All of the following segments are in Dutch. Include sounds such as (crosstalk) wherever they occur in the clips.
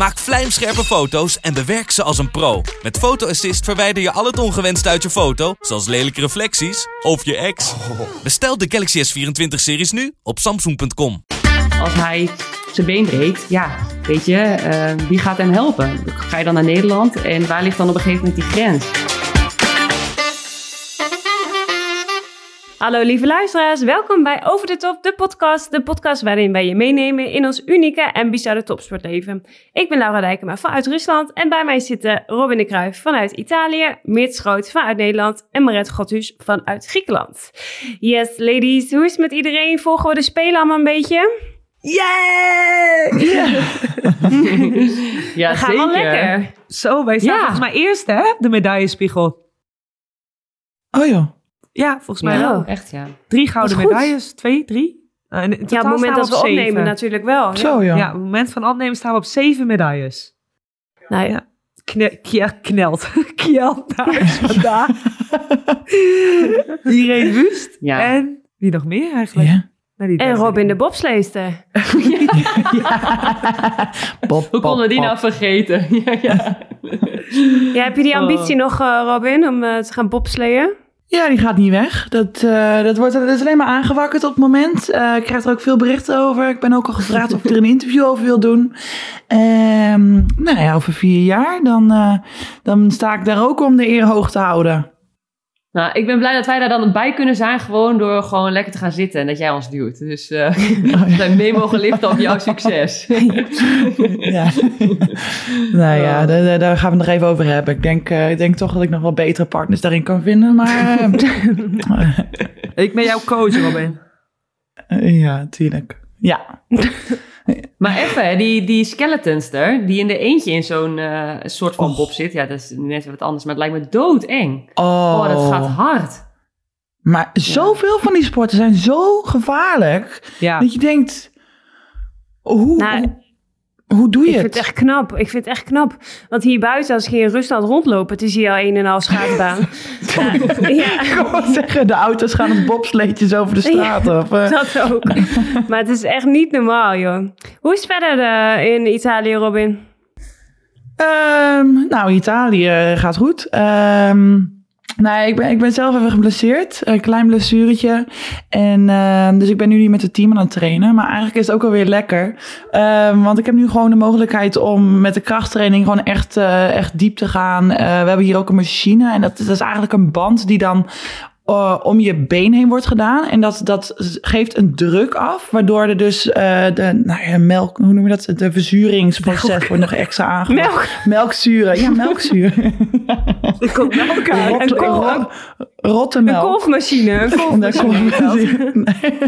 Maak vlijmscherpe foto's en bewerk ze als een pro. Met Photo Assist verwijder je al het ongewenst uit je foto, zoals lelijke reflecties of je ex. Bestel de Galaxy S24-series nu op samsung.com. Als hij zijn been breekt, ja, weet je, eh, wie gaat hem helpen? Ga je dan naar Nederland en waar ligt dan op een gegeven moment die grens? Hallo lieve luisteraars, welkom bij Over de Top, de podcast. De podcast waarin wij je meenemen in ons unieke en bizarre topsportleven. Ik ben Laura Dijkema vanuit Rusland en bij mij zitten Robin de Kruijf vanuit Italië, Meert Schroot vanuit Nederland en Maret Godhus vanuit Griekenland. Yes, ladies, hoe is het met iedereen? Volgen we de Spelen allemaal een beetje? Yeah! (laughs) Ja, We gaan wel lekker. Zo, wij staan Ja. volgens mij eerst, hè? De medaillespiegel. Oh joh. Ja, volgens mij Ja. wel. Oh, echt ja. Drie gouden medailles. Twee, drie? Eh, in Ja, op het moment dat we op opnemen zeven. natuurlijk wel. Ja. Zo ja. Ja, op het moment van opnemen staan we op zeven medailles. Nou ja. Kne knelt. (laughs) Kjeld daar is (laughs) vandaag. Irene Wust. Ja. En wie nog meer eigenlijk? Ja. Nou, En Robin de bobsleester. (laughs) Bob, Hoe konden we die Bob, nou vergeten? ja, ja. Ja, heb je die ambitie Oh. nog, eh, Robin, om eh, te gaan bobsleeën? Ja, die gaat niet weg. Dat, eh, dat, wordt, dat is alleen maar aangewakkerd op het moment. Eh, ik krijg er ook veel berichten over. Ik ben ook al gevraagd of ik er een interview over wil doen. Ehm, nou ja, over vier jaar, dan, eh, dan sta ik daar ook om de eer hoog te houden. Nou, ik ben blij dat wij daar dan bij kunnen zijn, gewoon door gewoon lekker te gaan zitten en dat jij ons duwt. Dus eh (laughs) Oh, (laughs) wij mee mogen liften op jouw succes. (laughs) Ja. nou ja, daar, daar- daar gaan we het nog even over hebben. Ik denk, eh, ik denk toch dat ik nog wel betere partners daarin kan vinden. Maar eh, Ik ben jouw coach, Robin. eh, ja, tuurlijk. Ja. Maar even, die, die skeletons er, die in de eentje in zo'n eh, soort van bob zit. Ja, dat is net wat anders, maar het lijkt me doodeng. Oh, Oh, dat gaat hard. Maar zoveel van die sporten zijn zo gevaarlijk. Ja. Dat je denkt, hoe, Nou, hoe, hoe doe je Ik het? vind het echt knap. Ik vind het echt knap. Want hier buiten, als ik hier in Rusland rondloop, het is hier al een en al schaatsbaan. (laughs) ja, ja, Ik wou zeggen, de auto's gaan als bobsleetjes over de straat. Of, eh, dat ook. Maar het is echt niet normaal, joh. Hoe is het verder eh, in Italië, Robin? Ehm, nou, Italië gaat goed. Ehm, nee, ik ben, ik ben zelf even geblesseerd. Een klein blessuretje. En, ehm, dus ik ben nu niet met het team aan het trainen. Maar eigenlijk is het ook wel weer lekker. Ehm, want ik heb nu gewoon de mogelijkheid om met de krachttraining gewoon echt, eh, echt diep te gaan. Eh, we hebben hier ook een machine. En dat, dat is eigenlijk een band die dan eh, om je been heen wordt gedaan. En dat, dat geeft een druk af, waardoor er dus de nou ja, melk, hoe noem je dat? De verzuringsproces wordt nog extra aangepakt. Melk. Melkzuren, ja, melkzuren. (laughs) Er komt melk uit. Rot, Een rot- rotte Een melk. kolfmachine. Een kolfmachine. Nee.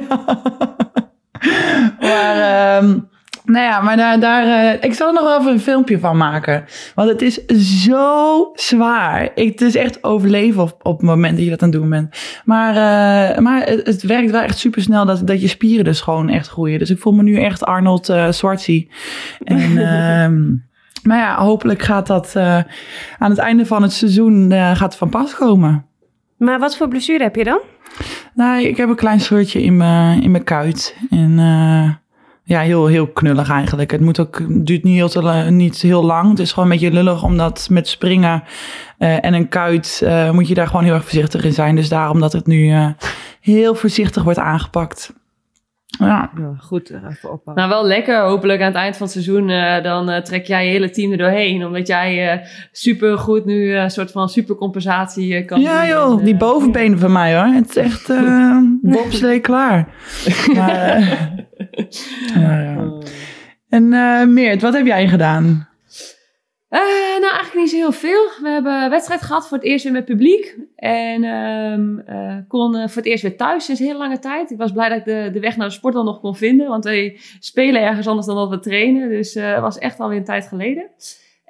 (laughs) maar, ehm, nou ja, maar daar, daar, eh, ik zal er nog wel even een filmpje van maken. Want het is zo zwaar. Ik, het is echt overleven op, op het moment dat je dat aan het doen bent. Maar, eh, maar het, het werkt wel echt super snel dat, dat je spieren dus gewoon echt groeien. Dus ik voel me nu echt Arnold uh. En... (laughs) ehm, maar ja, hopelijk gaat dat uh, aan het einde van het seizoen uh, gaat van pas komen. Maar wat voor blessure heb je dan? Nou, ik heb een klein scheurtje in mijn, in mijn kuit. En uh, ja, heel, heel knullig eigenlijk. Het moet ook, duurt niet heel, te, niet heel lang. Het is gewoon een beetje lullig, omdat met springen en een kuit moet je daar gewoon heel erg voorzichtig in zijn. Dus daarom dat het nu heel voorzichtig wordt aangepakt. Ja. ja goed, even opbouwen. Nou, wel lekker. Hopelijk aan het eind van het seizoen uh, dan uh, trek jij je hele team er doorheen. Omdat jij uh, super goed nu een soort van supercompensatie kan Ja doen. joh, En, die bovenbenen van mij hoor. Het is echt uh, (laughs) bobslee klaar. maar, (laughs) ja. En Meert, wat heb jij gedaan? Uh, nou, eigenlijk niet zo heel veel. We hebben een wedstrijd gehad voor het eerst weer met publiek. En um, kon uh, voor het eerst weer thuis sinds hele lange tijd. Ik was blij dat ik de, de weg naar de sport dan nog kon vinden. Want wij spelen ergens anders dan dat we trainen. Dus het was echt alweer een tijd geleden.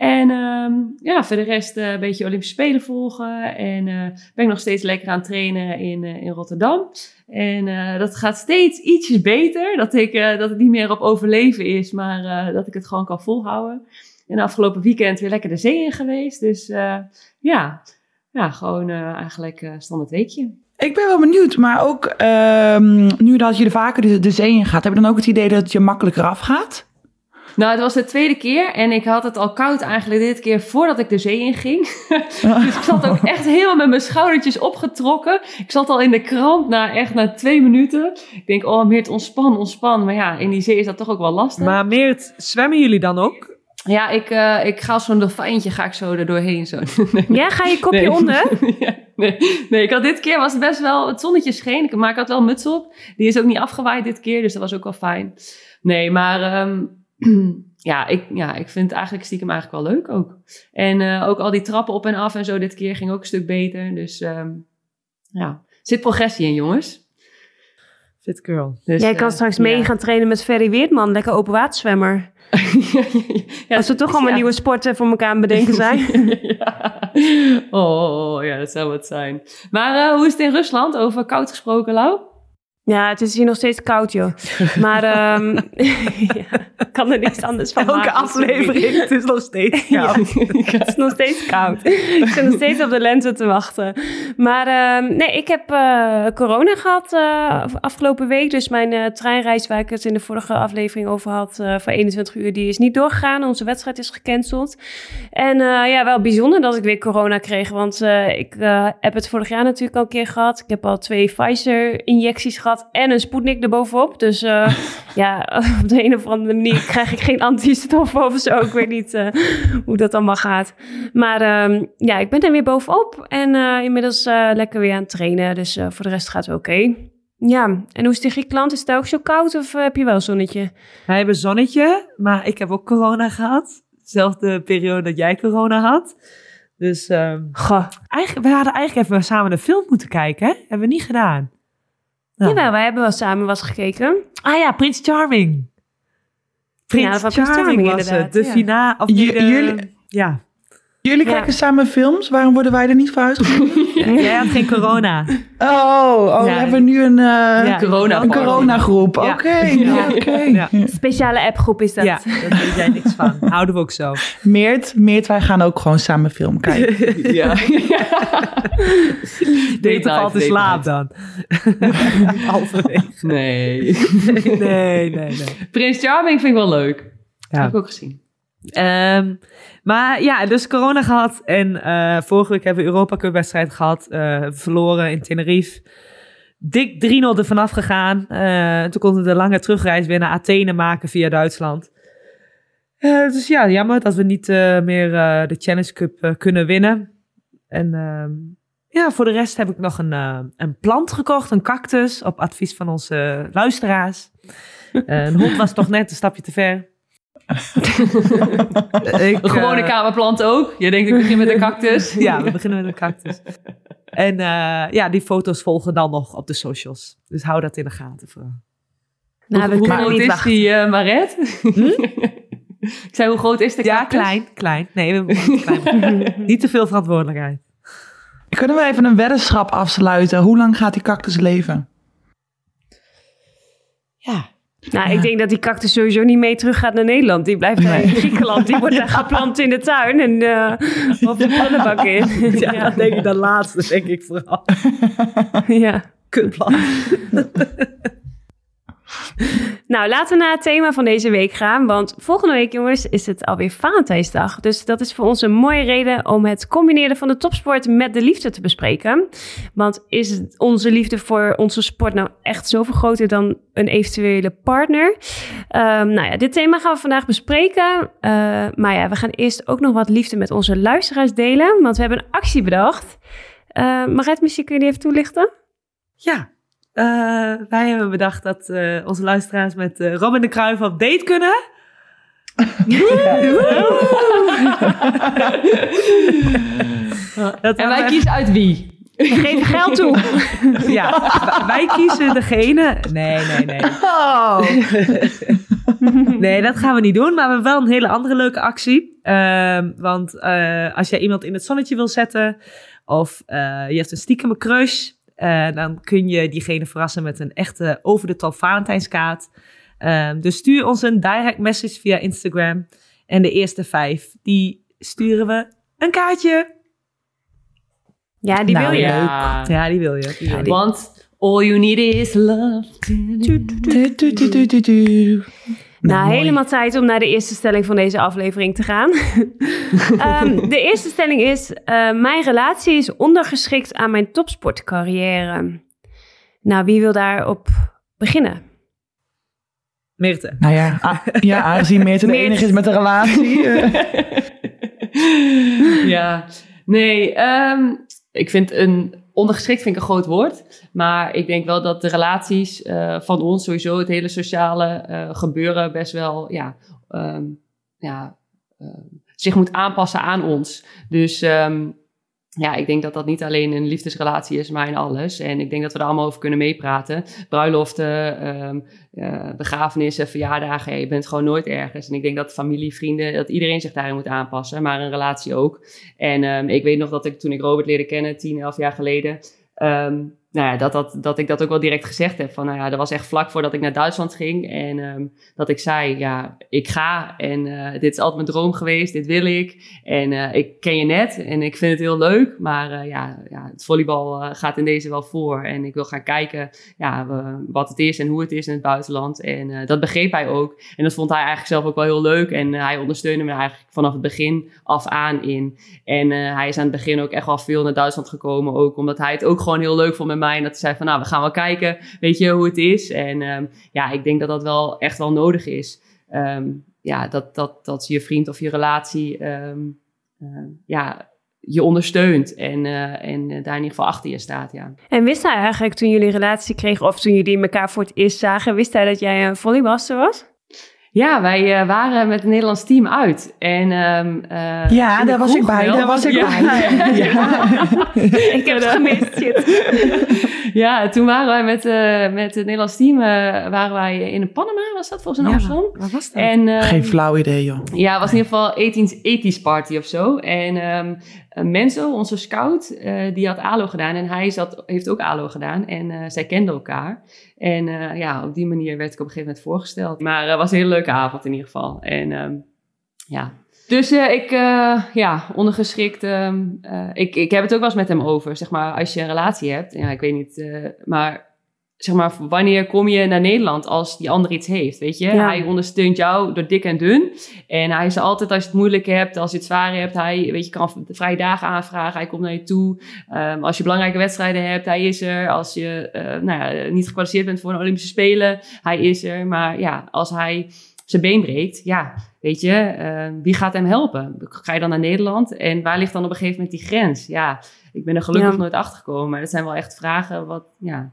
En ehm, ja, voor de rest eh, een beetje Olympische Spelen volgen. En eh, ben ik nog steeds lekker aan het trainen in, eh, in Rotterdam. En eh, dat gaat steeds ietsjes beter. Dat, ik, eh, dat het niet meer op overleven is, maar eh, dat ik het gewoon kan volhouden. En afgelopen weekend weer lekker de zee in geweest. Dus eh, ja, ja, gewoon eh, eigenlijk eh standaard weekje. Ik ben wel benieuwd, maar ook ehm, nu dat je er vaker de, de zee in gaat, heb je dan ook het idee dat het je makkelijker afgaat? Nou, het was de tweede keer en ik had het al koud eigenlijk dit keer voordat ik de zee in ging. (laughs) (laughs) dus ik zat ook echt helemaal met mijn schoudertjes opgetrokken. Ik zat al in de krant na echt na twee minuten. Ik denk, oh Meert, ontspan, ontspan. Maar ja, in die zee is dat toch ook wel lastig. Maar Meert, zwemmen jullie dan ook? Ja, ik, eh, ik ga als zo'n dolfijntje ga ik zo er doorheen. Zo. (laughs) Ja, ga je kopje Nee. onder? (laughs) Ja, nee, nee, ik had dit keer was het best wel, het zonnetje scheen, maar ik had wel een muts op. Die is ook niet afgewaaid dit keer, dus dat was ook wel fijn. Nee, maar ehm, (clears throat) ja, ik, ja, ik vind het eigenlijk stiekem eigenlijk wel leuk ook. En eh, ook al die trappen op en af en zo dit keer ging ook een stuk beter. Dus ehm, ja, er zit progressie in jongens. Fit girl. Dus, Jij kan eh, straks ja. mee gaan trainen met Ferry Weertman, lekker open waterzwemmer. (laughs) Ja, Als we toch allemaal ja. nieuwe sporten voor elkaar aan bedenken zijn. (laughs) ja. Oh, ja, dat zou wat zijn. Maar eh, hoe is het in Rusland? Over koud gesproken, Lau? Ja, het is hier nog steeds koud, joh. Maar ehm (laughs) ja, ik kan er niks anders van Elke maken. aflevering, het is nog steeds Ja, koud. (laughs) het is nog steeds koud. Ik zit nog steeds op de lente te wachten. Maar ehm, nee, ik heb eh, corona gehad eh, afgelopen week. Dus mijn eh, treinreis, waar ik het in de vorige aflevering over had, voor 21 uur, die is niet doorgegaan. Onze wedstrijd is gecanceld. En ja, wel bijzonder dat ik weer corona kreeg. Want ik heb het vorig jaar natuurlijk al een keer gehad. Ik heb al twee Pfizer-injecties gehad en een Sputnik erbovenop. Dus eh, (laughs) ja, (laughs) op de een of andere manier krijg ik geen antistoffen of zo. Ik weet niet eh, hoe dat allemaal gaat. Maar ehm, ja, ik ben er weer bovenop. En eh, inmiddels eh, lekker weer aan het trainen. Dus eh, voor de rest gaat het oké. Ja, en hoe is het in Griekenland? Is het daar ook zo koud of heb je wel zonnetje? Wij hebben zonnetje, maar ik heb ook corona gehad. Dezelfde periode dat jij corona had. Dus ehm, Goh. eigenlijk, we hadden eigenlijk even samen een film moeten kijken, hè? Hebben we niet gedaan. Nou. Jawel, wij hebben wel samen was gekeken. Ah ja, Prins Charming. Prins Ja, van Prins Charming was inderdaad, het. De ja. finale. Of de- jullie- Ja. Jullie Ja. kijken samen films, waarom worden wij er niet voor uitgenodigd? (laughs) Jij had geen corona. Oh, oh we Ja. hebben nu een, eh, Ja, corona- een coronagroep. Ja. Oké, (laughs) ja. oké. Ja. Speciale appgroep is dat. Ja, (laughs) daar weet jij niks van. Houden we ook zo. Meert, Meert, wij gaan ook gewoon samen film kijken. Ja. Beter valt in date slaap dan. Halverwege. Nee. Nee, nee, nee. Prins Charming vind ik wel leuk. Ja. Heb ik ook gezien. Ehm, maar ja, dus corona gehad. En eh, vorige week hebben we Europa Cup wedstrijd gehad. eh, verloren in Tenerife. Dik 3-0 er vanaf gegaan. Eh, toen konden we de lange terugreis weer naar Athene maken via Duitsland. Dus ja, jammer dat we niet meer de Challenge Cup kunnen winnen. En ehm, ja, voor de rest heb ik nog een, een plant gekocht, een cactus, op advies van onze luisteraars. Een hond was toch net een stapje te ver. (laughs) Ik, Een gewone eh, kamerplant ook. Je denkt ik begin met een cactus. (laughs) Ja, we beginnen met een cactus. En eh, ja, die foto's volgen dan nog op de socials. Dus hou dat in de gaten vooral. Nou, hoe kunnen groot niet is wachten. die eh Maret? (laughs) ik zei, hoe groot is de Ja, cactus? klein, klein. Nee, we moeten het klein. Niet te veel verantwoordelijkheid. Kunnen we even een weddenschap afsluiten? Hoe lang gaat die cactus leven? Ja. Nou, ik denk dat die cactus sowieso niet mee terug gaat naar Nederland. Die blijft daar in Griekenland. Die wordt daar (laughs) geplant in de tuin en eh (laughs) of de pannenbak in. (laughs) Ja, ja. dat denk ik de laatste, denk ik vooral. ja. Kutplan. (laughs) Nou, laten we naar het thema van deze week gaan. Want volgende week, jongens, is het alweer Valentijnsdag. Dus dat is voor ons een mooie reden om het combineren van de topsport met de liefde te bespreken. Want is onze liefde voor onze sport nou echt zoveel groter dan een eventuele partner? Ehm, nou ja, dit thema gaan we vandaag bespreken. Eh, maar ja, we gaan eerst ook nog wat liefde met onze luisteraars delen. Want we hebben een actie bedacht. Uh, Maret, misschien kun je die even toelichten? Ja, eh, wij hebben bedacht dat eh, onze luisteraars met eh, Robin de Kruijf op date kunnen. (laughs) Dat En wij kiezen uit wie? We geven geld toe. (laughs) Ja, wij- kiezen degene. Nee, nee, nee. Oh. Nee, dat gaan we niet doen. Maar we hebben wel een hele andere leuke actie. Ehm, want als jij iemand in het zonnetje wil zetten... of je hebt een stiekeme crush... eh, dan kun je diegene verrassen met een echte over-de-top Valentijnskaart. Ehm, dus stuur ons een direct message via Instagram. En de eerste vijf, die sturen we een kaartje. Ja, die Nou, wil je. leuk. Ja. Ja, die wil je. Die wil je. Want all you need is love. Nou, mooi. helemaal tijd om naar de eerste stelling van deze aflevering te gaan. (laughs) Ehm, de eerste stelling is: eh, Mijn relatie is ondergeschikt aan mijn topsportcarrière. Nou, wie wil daarop beginnen? Meerte. Nou ja, (laughs) ja aangezien Meerte de enige is met een relatie. eh, (laughs) ja, nee, ehm, ik vind een ondergeschikt vind ik een groot woord. Maar ik denk wel dat de relaties eh, van ons, sowieso het hele sociale eh, gebeuren, best wel ja, ehm, ja, ehm, zich moet aanpassen aan ons. Dus ehm, ja, ik denk dat dat niet alleen een liefdesrelatie is, maar in alles. En ik denk dat we er allemaal over kunnen meepraten. Bruiloften, eh, begrafenissen, verjaardagen. Ja, je bent gewoon nooit ergens. En ik denk dat familie, vrienden, dat iedereen zich daarin moet aanpassen. Maar een relatie ook. En ehm, ik weet nog dat ik toen ik Robert leerde kennen, 10, 11 jaar geleden. ehm, nou ja, dat, dat, dat ik dat ook wel direct gezegd heb. Van, nou ja, dat was echt vlak voordat ik naar Duitsland ging. En ehm, dat ik zei, ja, ik ga. En eh, dit is altijd mijn droom geweest. Dit wil ik. En eh, ik ken je net. En ik vind het heel leuk. Maar eh, ja, ja, het volleybal gaat in deze wel voor. En ik wil gaan kijken ja, wat het is en hoe het is in het buitenland. En dat begreep hij ook. En dat vond hij eigenlijk zelf ook wel heel leuk. En hij ondersteunde me eigenlijk vanaf het begin af aan in. En hij is aan het begin ook echt wel veel naar Duitsland gekomen. Ook omdat hij het ook gewoon heel leuk vond met mij. En dat zei van, nou, we gaan wel kijken, weet je, hoe het is. En ehm, ja, ik denk dat dat wel echt wel nodig is. Ehm, ja, dat, dat, dat je vriend of je relatie, ehm, ja, je ondersteunt. En, eh, en eh, daar in ieder geval achter je staat, ja. En wist hij eigenlijk toen jullie relatie kregen, of toen jullie elkaar voor het eerst zagen, wist hij dat jij een volleybalster was? Ja, wij eh, waren met het Nederlands team uit. En, ehm, eh, ja, daar was ik bij. Daar was ik bij. (laughs) Ja. Ik heb het gemist. Shit. (laughs) ja, toen waren wij met, eh, met het Nederlands team eh, waren wij in Panama, was dat volgens mij in Amsterdam. Wat was dat? En, eh, Geen flauw idee, joh. Ja, het was in ieder geval 18's 80's party of zo. En ehm eh, Menzo, onze scout, eh, die had ALO gedaan. En hij zat, heeft ook ALO gedaan. En eh, zij kenden elkaar. En eh, ja, op die manier werd ik op een gegeven moment voorgesteld. Maar het was een hele leuke avond in ieder geval. En ehm, ja... Dus eh, ik, eh, ja, ondergeschikt. ehm, eh, ik, ik heb het ook wel eens met hem over. Zeg maar, als je een relatie hebt. Ja, ik weet niet. maar zeg maar, wanneer kom je naar Nederland als die ander iets heeft? Weet je, Ja. hij ondersteunt jou door dik en dun. En hij is altijd als je het moeilijk hebt, als je het zwaar hebt. Hij, weet je, kan vrije dagen aanvragen. Hij komt naar je toe. Ehm, als je belangrijke wedstrijden hebt, hij is er. Als je nou ja, niet gekwalificeerd bent voor een Olympische Spelen, hij is er. Maar ja, als hij zijn been breekt, ja, weet je, eh, wie gaat hem helpen? Ga je dan naar Nederland? En waar ligt dan op een gegeven moment die grens? Ja, ik ben er gelukkig Ja. nooit achter gekomen. Maar dat zijn wel echt vragen wat, ja...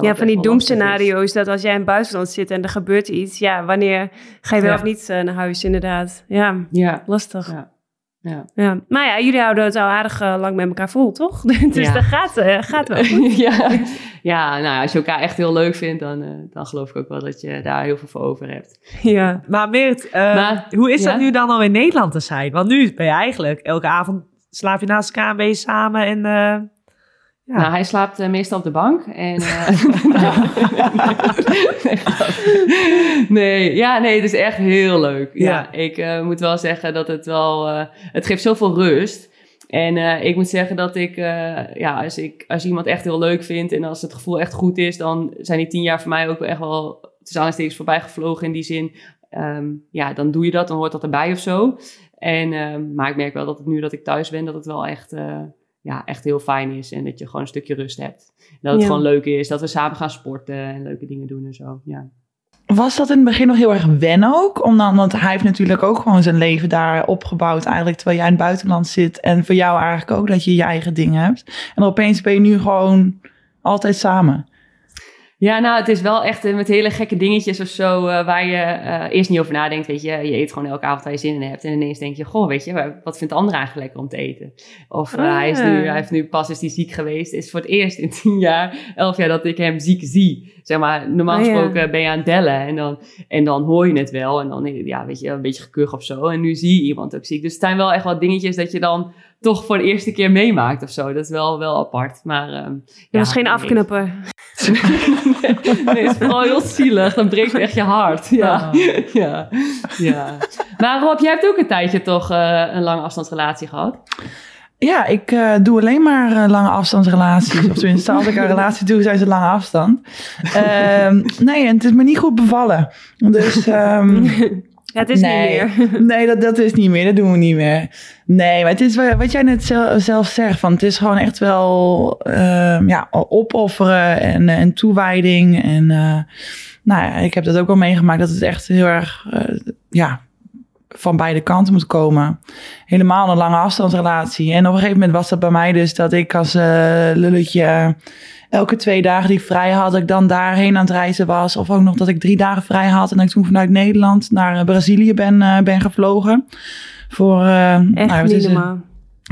Ja, van die doemscenario's, dat als jij in het buitenland zit en er gebeurt iets, ja, wanneer ga je wel Ja. of niet eh, naar huis, inderdaad. Ja, Ja, lastig. ja. Ja. Ja. Maar ja, jullie houden het al aardig eh, lang met elkaar vol, toch? (laughs) dus Ja. dat gaat, eh, gaat wel. (laughs) ja. ja, nou, als je elkaar echt heel leuk vindt, dan, eh, dan geloof ik ook wel dat je daar heel veel voor over hebt. ja. Maar Meert, Maar- hoe is ja? dat nu dan al in Nederland te zijn? Want nu ben je eigenlijk elke avond slaap je naast elkaar, samen en... ja. Nou, hij slaapt eh, meestal op de bank. En, eh, (laughs) (laughs) nee, ja, nee, het is echt heel leuk. Ja, Ja. ik eh, moet wel zeggen dat het wel... het geeft zoveel rust. En ik moet zeggen dat ik, ja, als ik, als iemand echt heel leuk vindt en als het gevoel echt goed is, dan zijn die tien jaar voor mij ook wel echt wel tussen aanstekens voorbij gevlogen in die zin. Ehm, ja, dan doe je dat, dan hoort dat erbij of zo. En, ehm, maar ik merk wel dat het nu dat ik thuis ben, dat het wel echt, ja, echt heel fijn is. En dat je gewoon een stukje rust hebt. Dat het Ja. gewoon leuk is, dat we samen gaan sporten en leuke dingen doen en zo. Ja. Was dat in het begin nog heel erg wennen ook? Om dan, want hij heeft natuurlijk ook gewoon zijn leven daar opgebouwd eigenlijk terwijl jij in het buitenland zit. En voor jou eigenlijk ook dat je je eigen dingen hebt. En opeens ben je nu gewoon altijd samen. Ja, nou, het is wel echt eh, met hele gekke dingetjes of zo, eh, waar je eh, eerst niet over nadenkt. Weet je, je eet gewoon elke avond waar je zin in hebt. En ineens denk je, goh, weet je, wa- wat vindt de ander eigenlijk lekker om te eten? Of Ah. hij, is nu, hij heeft nu pas is hij ziek geweest. Het is voor het eerst in (laughs) tien jaar, elf jaar dat ik hem ziek zie. Zeg maar, normaal Oh, ja. gesproken ben je aan het bellen en dan, en dan hoor je het wel. En dan, ja, weet je, een beetje gekuch of zo. En nu zie je iemand ook ziek. Dus het zijn wel echt wat dingetjes dat je dan toch voor de eerste keer meemaakt of zo. Dat is wel, wel apart. Maar, ehm, Dat was geen nee. afknapper. (laughs) nee, het is vooral heel zielig. Dan breekt echt je hart. Ja. (laughs) ja. ja. Maar Rob, jij hebt ook een tijdje toch eh, een lange afstandsrelatie gehad? Ja, ik eh, doe alleen maar eh, lange afstandsrelaties. Of tenminste, als ik een relatie doe, zijn ze lange afstand. Ehm, nee, en het is me niet goed bevallen. Dus ehm, (laughs) Het is Nee. niet meer. (laughs) nee, dat, dat is niet meer. Dat doen we niet meer. Nee, maar het is wat jij net zel- zelf zegt. Van, het is gewoon echt wel ehm, ja, opofferen en, en toewijding. En eh, nou ja, ik heb dat ook wel meegemaakt. Dat het echt heel erg eh, ja, van beide kanten moet komen. Helemaal een lange afstandsrelatie. En op een gegeven moment was dat bij mij dus dat ik als eh, lulletje... Elke twee dagen die ik vrij had, dat ik dan daarheen aan het reizen was. Of ook nog dat ik drie dagen vrij had. En dat ik toen vanuit Nederland naar eh, Brazilië ben, eh, ben gevlogen. Voor, eh, Echt nou, is.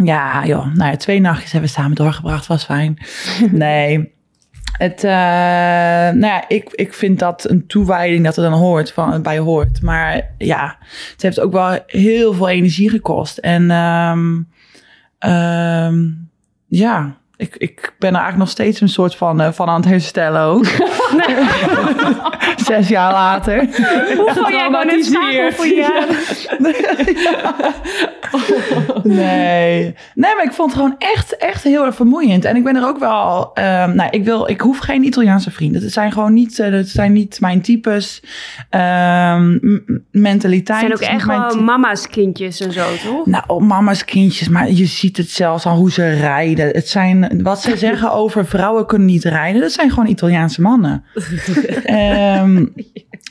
Ja, joh. Nou ja, twee nachtjes hebben we samen doorgebracht. Was fijn. (laughs) Nee. Het, eh, nou ja, ik, ik vind dat een toewijding dat er dan hoort, van, bij hoort. Maar ja, het heeft ook wel heel veel energie gekost. En ehm, ehm, ja, ik, ik ben er eigenlijk nog steeds een soort van, eh, van aan het herstellen ook. (laughs) Zes jaar later. Hoe vond jij gewoon een schakel voor je? (laughs) Nee. Nee, maar ik vond het gewoon echt, echt heel erg vermoeiend. En ik ben er ook wel... ehm, nou, ik, wil, ik hoef geen Italiaanse vrienden. Het zijn gewoon niet, eh, dat zijn niet mijn types. Ehm, m- mentaliteit. Het zijn ook echt ty- mama's kindjes en zo, toch? Nou, mama's kindjes, maar je ziet het zelfs aan hoe ze rijden. Het zijn, wat ze (laughs) zeggen over vrouwen kunnen niet rijden, dat zijn gewoon Italiaanse mannen. (laughs) Ehm,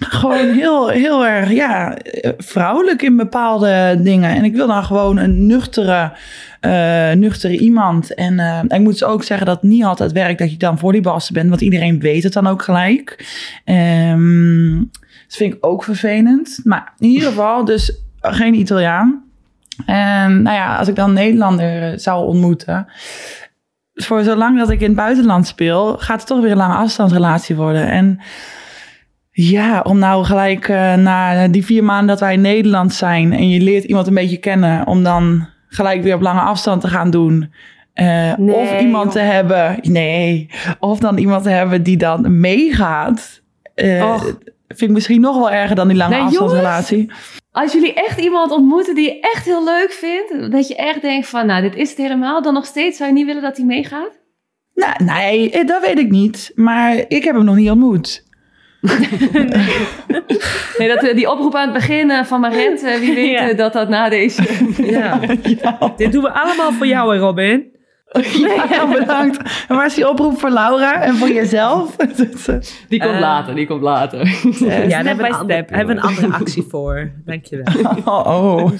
gewoon heel, heel erg, ja, eh, vrouwelijk in bepaalde dingen. En ik wil dan gewoon een nuchtere, eh, nuchtere iemand. En eh, ik moet dus ook zeggen dat niet altijd werkt dat je dan volleybalster bent, want iedereen weet het dan ook gelijk. Ehm, dat vind ik ook vervelend. Maar in ieder geval, dus geen Italiaan. En nou ja, als ik dan Nederlander zou ontmoeten. Voor zolang dat ik in het buitenland speel, gaat het toch weer een lange afstandsrelatie worden. En ja, om nou gelijk eh, na die vier maanden dat wij in Nederland zijn en je leert iemand een beetje kennen, om dan gelijk weer op lange afstand te gaan doen. Eh, Nee, of iemand joh. te hebben, nee, of dan iemand te hebben die dan meegaat. Och. vind ik misschien nog wel erger dan die lange Nee, afstandsrelatie. Als jullie echt iemand ontmoeten die je echt heel leuk vindt, dat je echt denkt van, nou, dit is het helemaal, dan nog steeds zou je niet willen dat hij meegaat? Nou, nee, dat weet ik niet. Maar ik heb hem nog niet ontmoet. (laughs) Nee, dat, eh, die oproep aan het begin eh, van Maret, eh, wie weet Ja. dat dat na deze... Ja. Dit doen we allemaal voor jou, hè, Robin. (laughs) Ja, bedankt. En waar is die oproep voor Laura en voor jezelf? (laughs) Die komt later, die komt later. Ja, daar hebben we, by een step, hebben een andere actie voor. Dankjewel. oh, oh.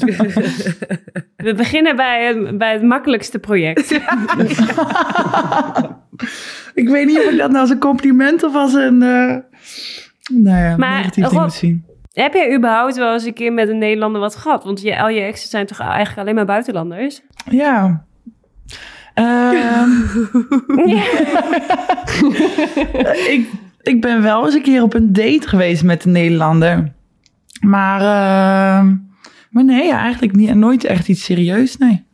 We beginnen bij, bij het makkelijkste project. Ik weet niet of ik dat nou als een compliment of als een... eh nou ja, Maar, negatief ding Rob- moet zien. Heb jij überhaupt wel eens een keer met een Nederlander wat gehad? Want je, al je exen zijn toch eigenlijk alleen maar buitenlanders? Ja. Ehm, (laughs) (laughs) ik, ik ben wel eens een keer op een date geweest met een Nederlander. Maar, ehm, maar nee, eigenlijk niet, nooit echt iets serieus, nee.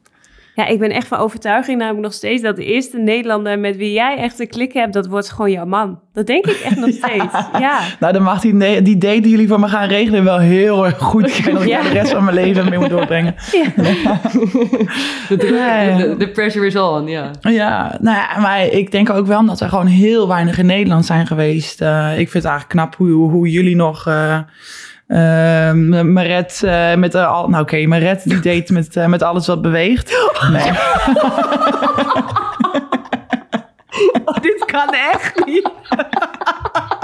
Ja, ik ben echt van overtuiging namelijk nog steeds dat de eerste Nederlander met wie jij echt een klik hebt, dat wordt gewoon jouw man. Dat denk ik echt nog (laughs) steeds. Ja. Nou, dan mag die, die date die jullie voor me gaan regelen wel heel erg goed zijn. Dat ik Ja. de rest van mijn leven mee moet doorbrengen. (laughs) Ja. de pressure is on, ja. Ja, nou ja, maar ik denk ook wel dat er gewoon heel weinig in Nederland zijn geweest. Eh, ik vind het eigenlijk knap hoe, hoe jullie nog... eh eh, Maret eh, met de al, nou oké, Maret die date met, eh, met alles wat beweegt. Nee. (laughs) Oh, dit kan echt niet.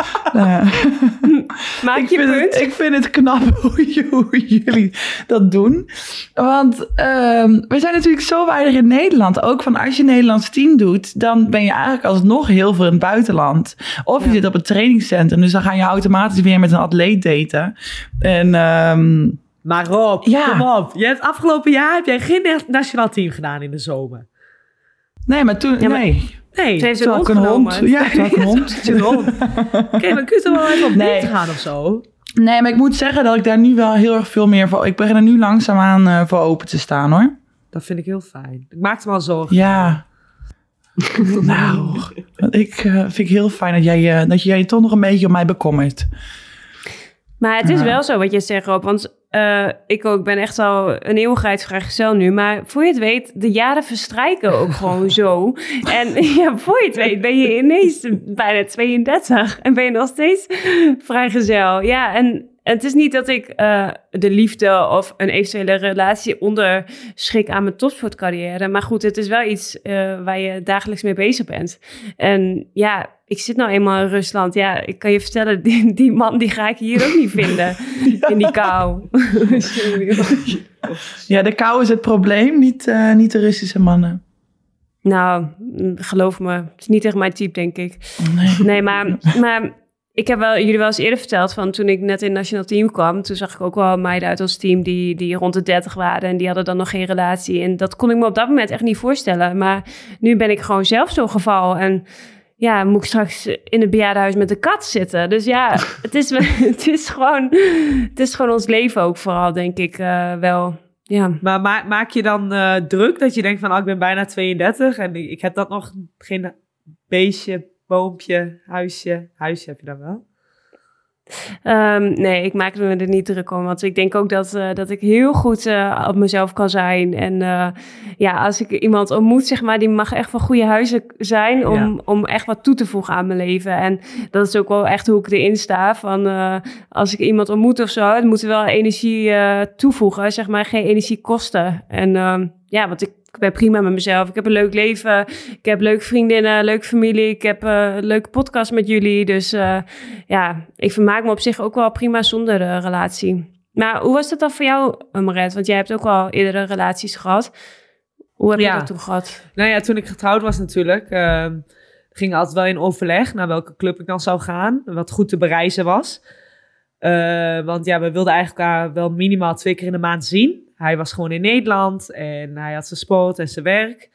(laughs) Nou, (laughs) Maak ik, je vind punt. het, ik vind het knap (laughs) hoe, jullie dat doen. Want ehm, we zijn natuurlijk zo weinig in Nederland. Ook van als je een Nederlands team doet, dan ben je eigenlijk alsnog heel veel in het buitenland. Of je Ja. zit op het trainingscentrum, dus dan ga je automatisch weer met een atleet daten. En ehm, Maar Rob, Ja. kom op. Je hebt afgelopen jaar heb jij geen na- nationaal team gedaan in de zomer. nee, maar toen, Ja, maar- nee. Nee, Ze heeft een hond een hond. Ja, had ik een hond. (laughs) erom. Oké, maar kun je toch wel even op Nee. gaan of zo? Nee, maar ik moet zeggen dat ik daar nu wel heel erg veel meer voor... Ik begin er nu langzaamaan eh voor open te staan, hoor. Dat vind ik heel fijn. Ik maakte me al zorgen. Ja. (laughs) nou, ik eh, vind ik heel fijn dat jij, eh, dat jij je toch nog een beetje om mij bekommert. Maar het is wel zo wat je zegt, Rob. Want eh, ik ook ben echt al een eeuwigheid vrijgezel nu. Maar voor je het weet, de jaren verstrijken ook (laughs) gewoon zo. En (laughs) ja, voor je het weet ben je ineens bijna 32. En ben je nog steeds vrijgezel. Ja, en het is niet dat ik eh, de liefde of een eventuele relatie onderschik aan mijn topsportcarrière. Maar goed, het is wel iets eh, waar je dagelijks mee bezig bent. En ja, ik zit nou eenmaal in Rusland. Ja, ik kan je vertellen, (laughs) die, die man die ga ik hier ook niet vinden. (laughs) In die kou. (laughs) Ja, de kou is het probleem, niet, eh, niet de Russische mannen. nou, mm, geloof me. Het is niet echt mijn type, denk ik. Nee. Nee, maar, maar ik heb wel, jullie wel eens eerder verteld van toen ik net in het nationaal team kwam. Toen zag ik ook wel meiden uit ons team die, die rond de 30 waren. En die hadden dan nog geen relatie. En dat kon ik me op dat moment echt niet voorstellen. Maar nu ben ik gewoon zelf zo'n geval. En ja, moet ik straks in het bejaardenhuis met de kat zitten. Dus ja, (laughs) het is, (laughs) het is, gewoon, het is gewoon ons leven ook vooral, denk ik eh, wel. Ja. Maar ma- maak je dan eh, druk dat je denkt van, oh, ik ben bijna 32 en ik, ik heb dat nog geen beestje, boompje, huisje. Huisje heb je dan wel? Ehm, nee, ik maak me er niet druk om. Want ik denk ook dat, eh, dat ik heel goed eh, op mezelf kan zijn. En eh, ja, als ik iemand ontmoet, zeg maar, die mag echt van goede huizen zijn. Om, Ja. om echt wat toe te voegen aan mijn leven. En dat is ook wel echt hoe ik erin sta. Van als ik iemand ontmoet of zo, het moet wel energie toevoegen. Zeg maar, geen energie kosten. En ehm, ja, want ik. Ik ben prima met mezelf. Ik heb een leuk leven. Ik heb leuke vriendinnen, leuke familie. Ik heb eh, een leuke podcast met jullie. Dus eh, ja, ik vermaak me op zich ook wel prima zonder de relatie. Maar hoe was dat dan voor jou, Maret? Want jij hebt ook al eerdere relaties gehad. Hoe heb Ja. je dat toen gehad? Nou ja, toen ik getrouwd was natuurlijk, ehm, ging altijd wel in overleg naar welke club ik dan zou gaan. Wat goed te bereizen was. Eh, want ja, we wilden eigenlijk elkaar wel minimaal twee keer in de maand zien. Hij was gewoon in Nederland en hij had zijn sport en zijn werk.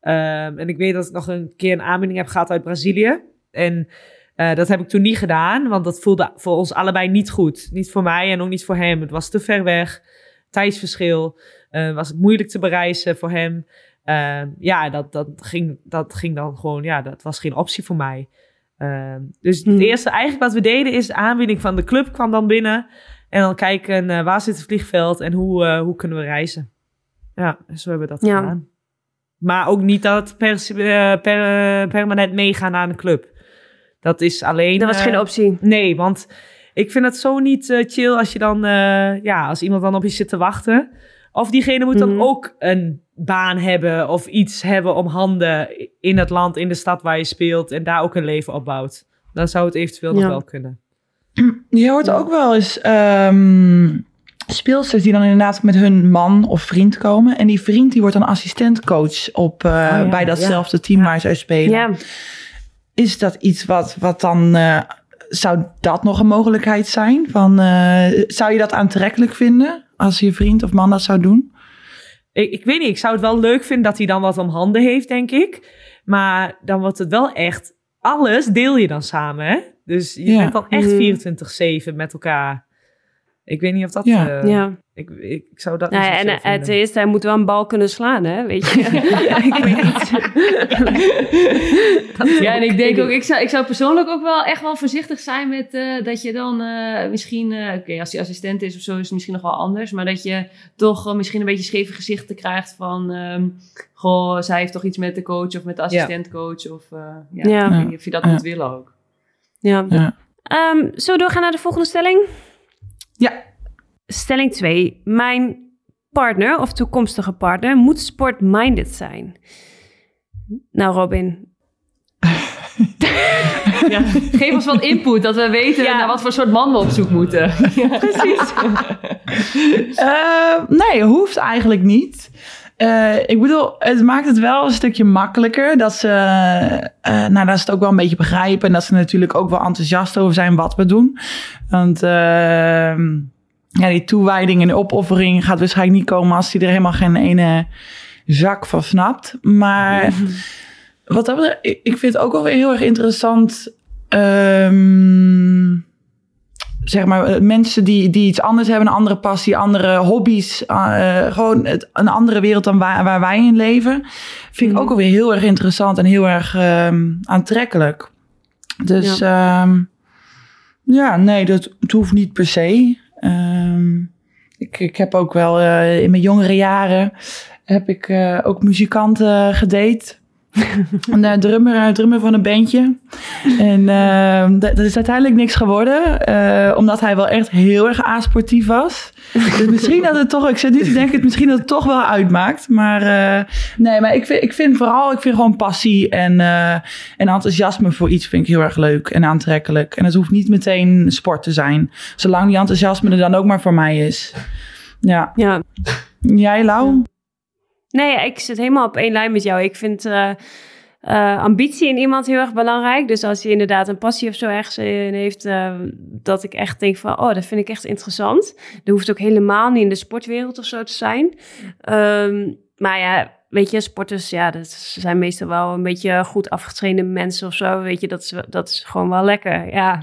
Ehm, en ik weet dat ik nog een keer een aanbieding heb gehad uit Brazilië. En eh, dat heb ik toen niet gedaan, want dat voelde voor ons allebei niet goed. Niet voor mij en ook niet voor hem. Het was te ver weg, tijdsverschil. eh, was het moeilijk te bereizen voor hem. Ehm, ja, dat, dat, ging, dat ging dan gewoon, ja, dat was geen optie voor mij. Ehm, dus Hmm. het eerste eigenlijk wat we deden is de aanbieding van de club kwam dan binnen. En dan kijken eh, waar zit het vliegveld en hoe, eh, hoe kunnen we reizen. Ja, zo hebben we dat Ja. gedaan. Maar ook niet dat per, eh, per, permanent meegaan naar een club. Dat is alleen... Dat was geen optie. Nee, want ik vind het zo niet chill als je dan, ja, als iemand dan op je zit te wachten. Of diegene moet dan Mhm. ook een baan hebben of iets hebben om handen in het land, in de stad waar je speelt en daar ook een leven opbouwt. Dan zou het eventueel nog wel kunnen. Je hoort ook wel eens ehm, speelsters die dan inderdaad met hun man of vriend komen. En die vriend die wordt dan assistentcoach op, eh, ja, bij datzelfde team waar zij spelen. Ja, Is dat iets wat, wat dan... eh, zou dat nog een mogelijkheid zijn? Van, eh, zou je dat aantrekkelijk vinden als je vriend of man dat zou doen? Ik, ik weet niet, ik zou het wel leuk vinden dat hij dan wat om handen heeft, denk ik. Maar dan wordt het wel echt, alles deel je dan samen, hè? Dus je Ja. bent dan echt Mhm. 24-7 met elkaar. Ik weet niet of dat... Ja. eh, ja. ik, ik, ik zou dat Nou niet ja, zo en eh, ten eerste, hij moet wel een bal kunnen slaan, hè? Weet je? (laughs) ik weet niet. Ja, en ik denk ook, ik zou, ik zou persoonlijk ook wel echt wel voorzichtig zijn met eh, dat je dan misschien, oké, als die assistent is of zo, is het misschien nog wel anders, maar dat je toch misschien een beetje scheve gezichten krijgt van, ehm, goh, zij heeft toch iets met de coach of met de assistentcoach of, ja, Ja. ik weet niet of je dat Ja. moet willen ook. Ja. Ja. Ehm, zullen we doorgaan naar de volgende stelling? Ja. Stelling 2. Mijn partner of toekomstige partner moet sport-minded zijn. Nou, Robin. (laughs) Ja. Geef ons wat input, dat we weten Ja. naar wat voor soort man we op zoek moeten. (laughs) Precies. (laughs) Eh, nee, hoeft eigenlijk niet. Eh, ik bedoel, het maakt het wel een stukje makkelijker. Dat ze, eh, nou, dat ze het ook wel een beetje begrijpen. En dat ze natuurlijk ook wel enthousiast over zijn wat we doen. Want eh, ja, die toewijding en de opoffering gaat waarschijnlijk niet komen als hij er helemaal geen ene zak van snapt. Maar wat dat betreft, ik, vind het ook wel weer heel erg interessant. ehm, zeg maar, eh, mensen die, die iets anders hebben, een andere passie, andere hobby's, eh, gewoon het, een andere wereld dan waar, waar wij in leven, vind ik ook alweer heel erg interessant en heel erg ehm, aantrekkelijk. Dus ja. ja, nee, dat het hoeft niet per se. Ehm, ik, ik heb ook wel eh, in mijn jongere jaren heb ik eh, ook muzikanten gedate. (laughs) een eh, drummer, eh, drummer van een bandje. En eh, dat, dat is uiteindelijk niks geworden. eh, omdat hij wel echt heel erg asportief was. Dus misschien dat het toch... Ik zit nu te denken, misschien dat het toch wel uitmaakt. Maar nee, maar ik vind, ik vind vooral... Ik vind gewoon passie en, en enthousiasme voor iets vind ik heel erg leuk en aantrekkelijk. En het hoeft niet meteen sport te zijn. Zolang die enthousiasme er dan ook maar voor mij is. Ja. Ja. Jij, Lau? Nee, ik zit helemaal op één lijn met jou. Ik vind eh, eh, ambitie in iemand heel erg belangrijk. Dus als hij inderdaad een passie of zo ergens in heeft, eh, dat ik echt denk van, oh, dat vind ik echt interessant. Dat hoeft ook helemaal niet in de sportwereld of zo te zijn. Ehm, maar ja, weet je, sporters, ja, dat zijn meestal wel een beetje goed afgetrainde mensen of zo. Weet je, dat is, dat is gewoon wel lekker, ja. (laughs)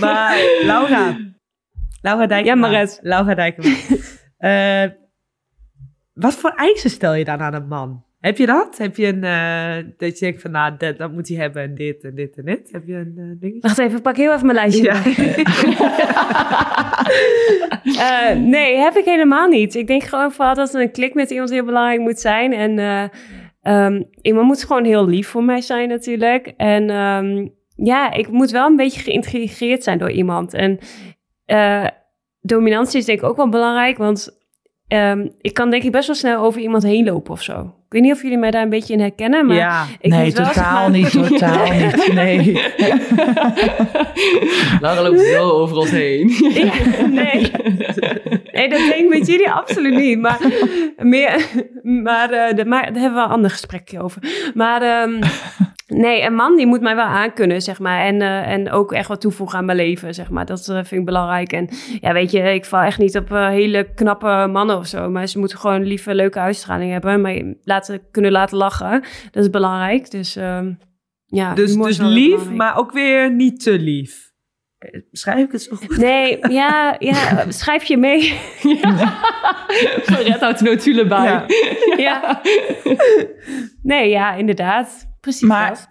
Maar Laura. Laura Dijkema. Ja, Maret. Laura Dijkema. Eh, wat voor eisen stel je dan aan een man? Heb je dat? Heb je een, eh, dat je denkt van, nou, dat, dat moet hij hebben en dit en dit en dit? Heb je een uh, dingetje? Wacht even, ik pak heel even mijn lijstje. Ja. (laughs) Eh, nee, heb ik helemaal niet. Ik denk gewoon vooral dat een klik met iemand heel belangrijk moet zijn. En eh, ehm, iemand moet gewoon heel lief voor mij zijn natuurlijk. En ehm, ja, ik moet wel een beetje geïntegreerd zijn door iemand. En eh, dominantie is denk ik ook wel belangrijk, want ehm, ik kan denk ik best wel snel over iemand heen lopen of zo. Ik weet niet of jullie mij daar een beetje in herkennen, maar ja. ik nee, totaal maar- niet, totaal (laughs) niet. Nee. (laughs) Laura loopt zo over ons heen. Ik- nee. nee, dat denk ik met jullie absoluut niet. Maar, meer, maar, eh, de- maar daar hebben we een ander gesprekje over. Maar ehm, nee, een man die moet mij wel aankunnen, zeg maar. En, eh, en ook echt wat toevoegen aan mijn leven, zeg maar. Dat eh, vind ik belangrijk. En ja, weet je, ik val echt niet op eh, hele knappe mannen of zo. Maar ze moeten gewoon lieve, leuke uitstraling hebben. Maar laten, kunnen laten lachen. Dat is belangrijk. Dus ehm, ja. Dus, dus lief, maar ook weer niet te lief. Schrijf ik het zo goed? Nee, ja, ja, schrijf je mee. (laughs) Red houdt notulen bij. Ja. ja. Nee, ja, inderdaad. Precies Maar- dat.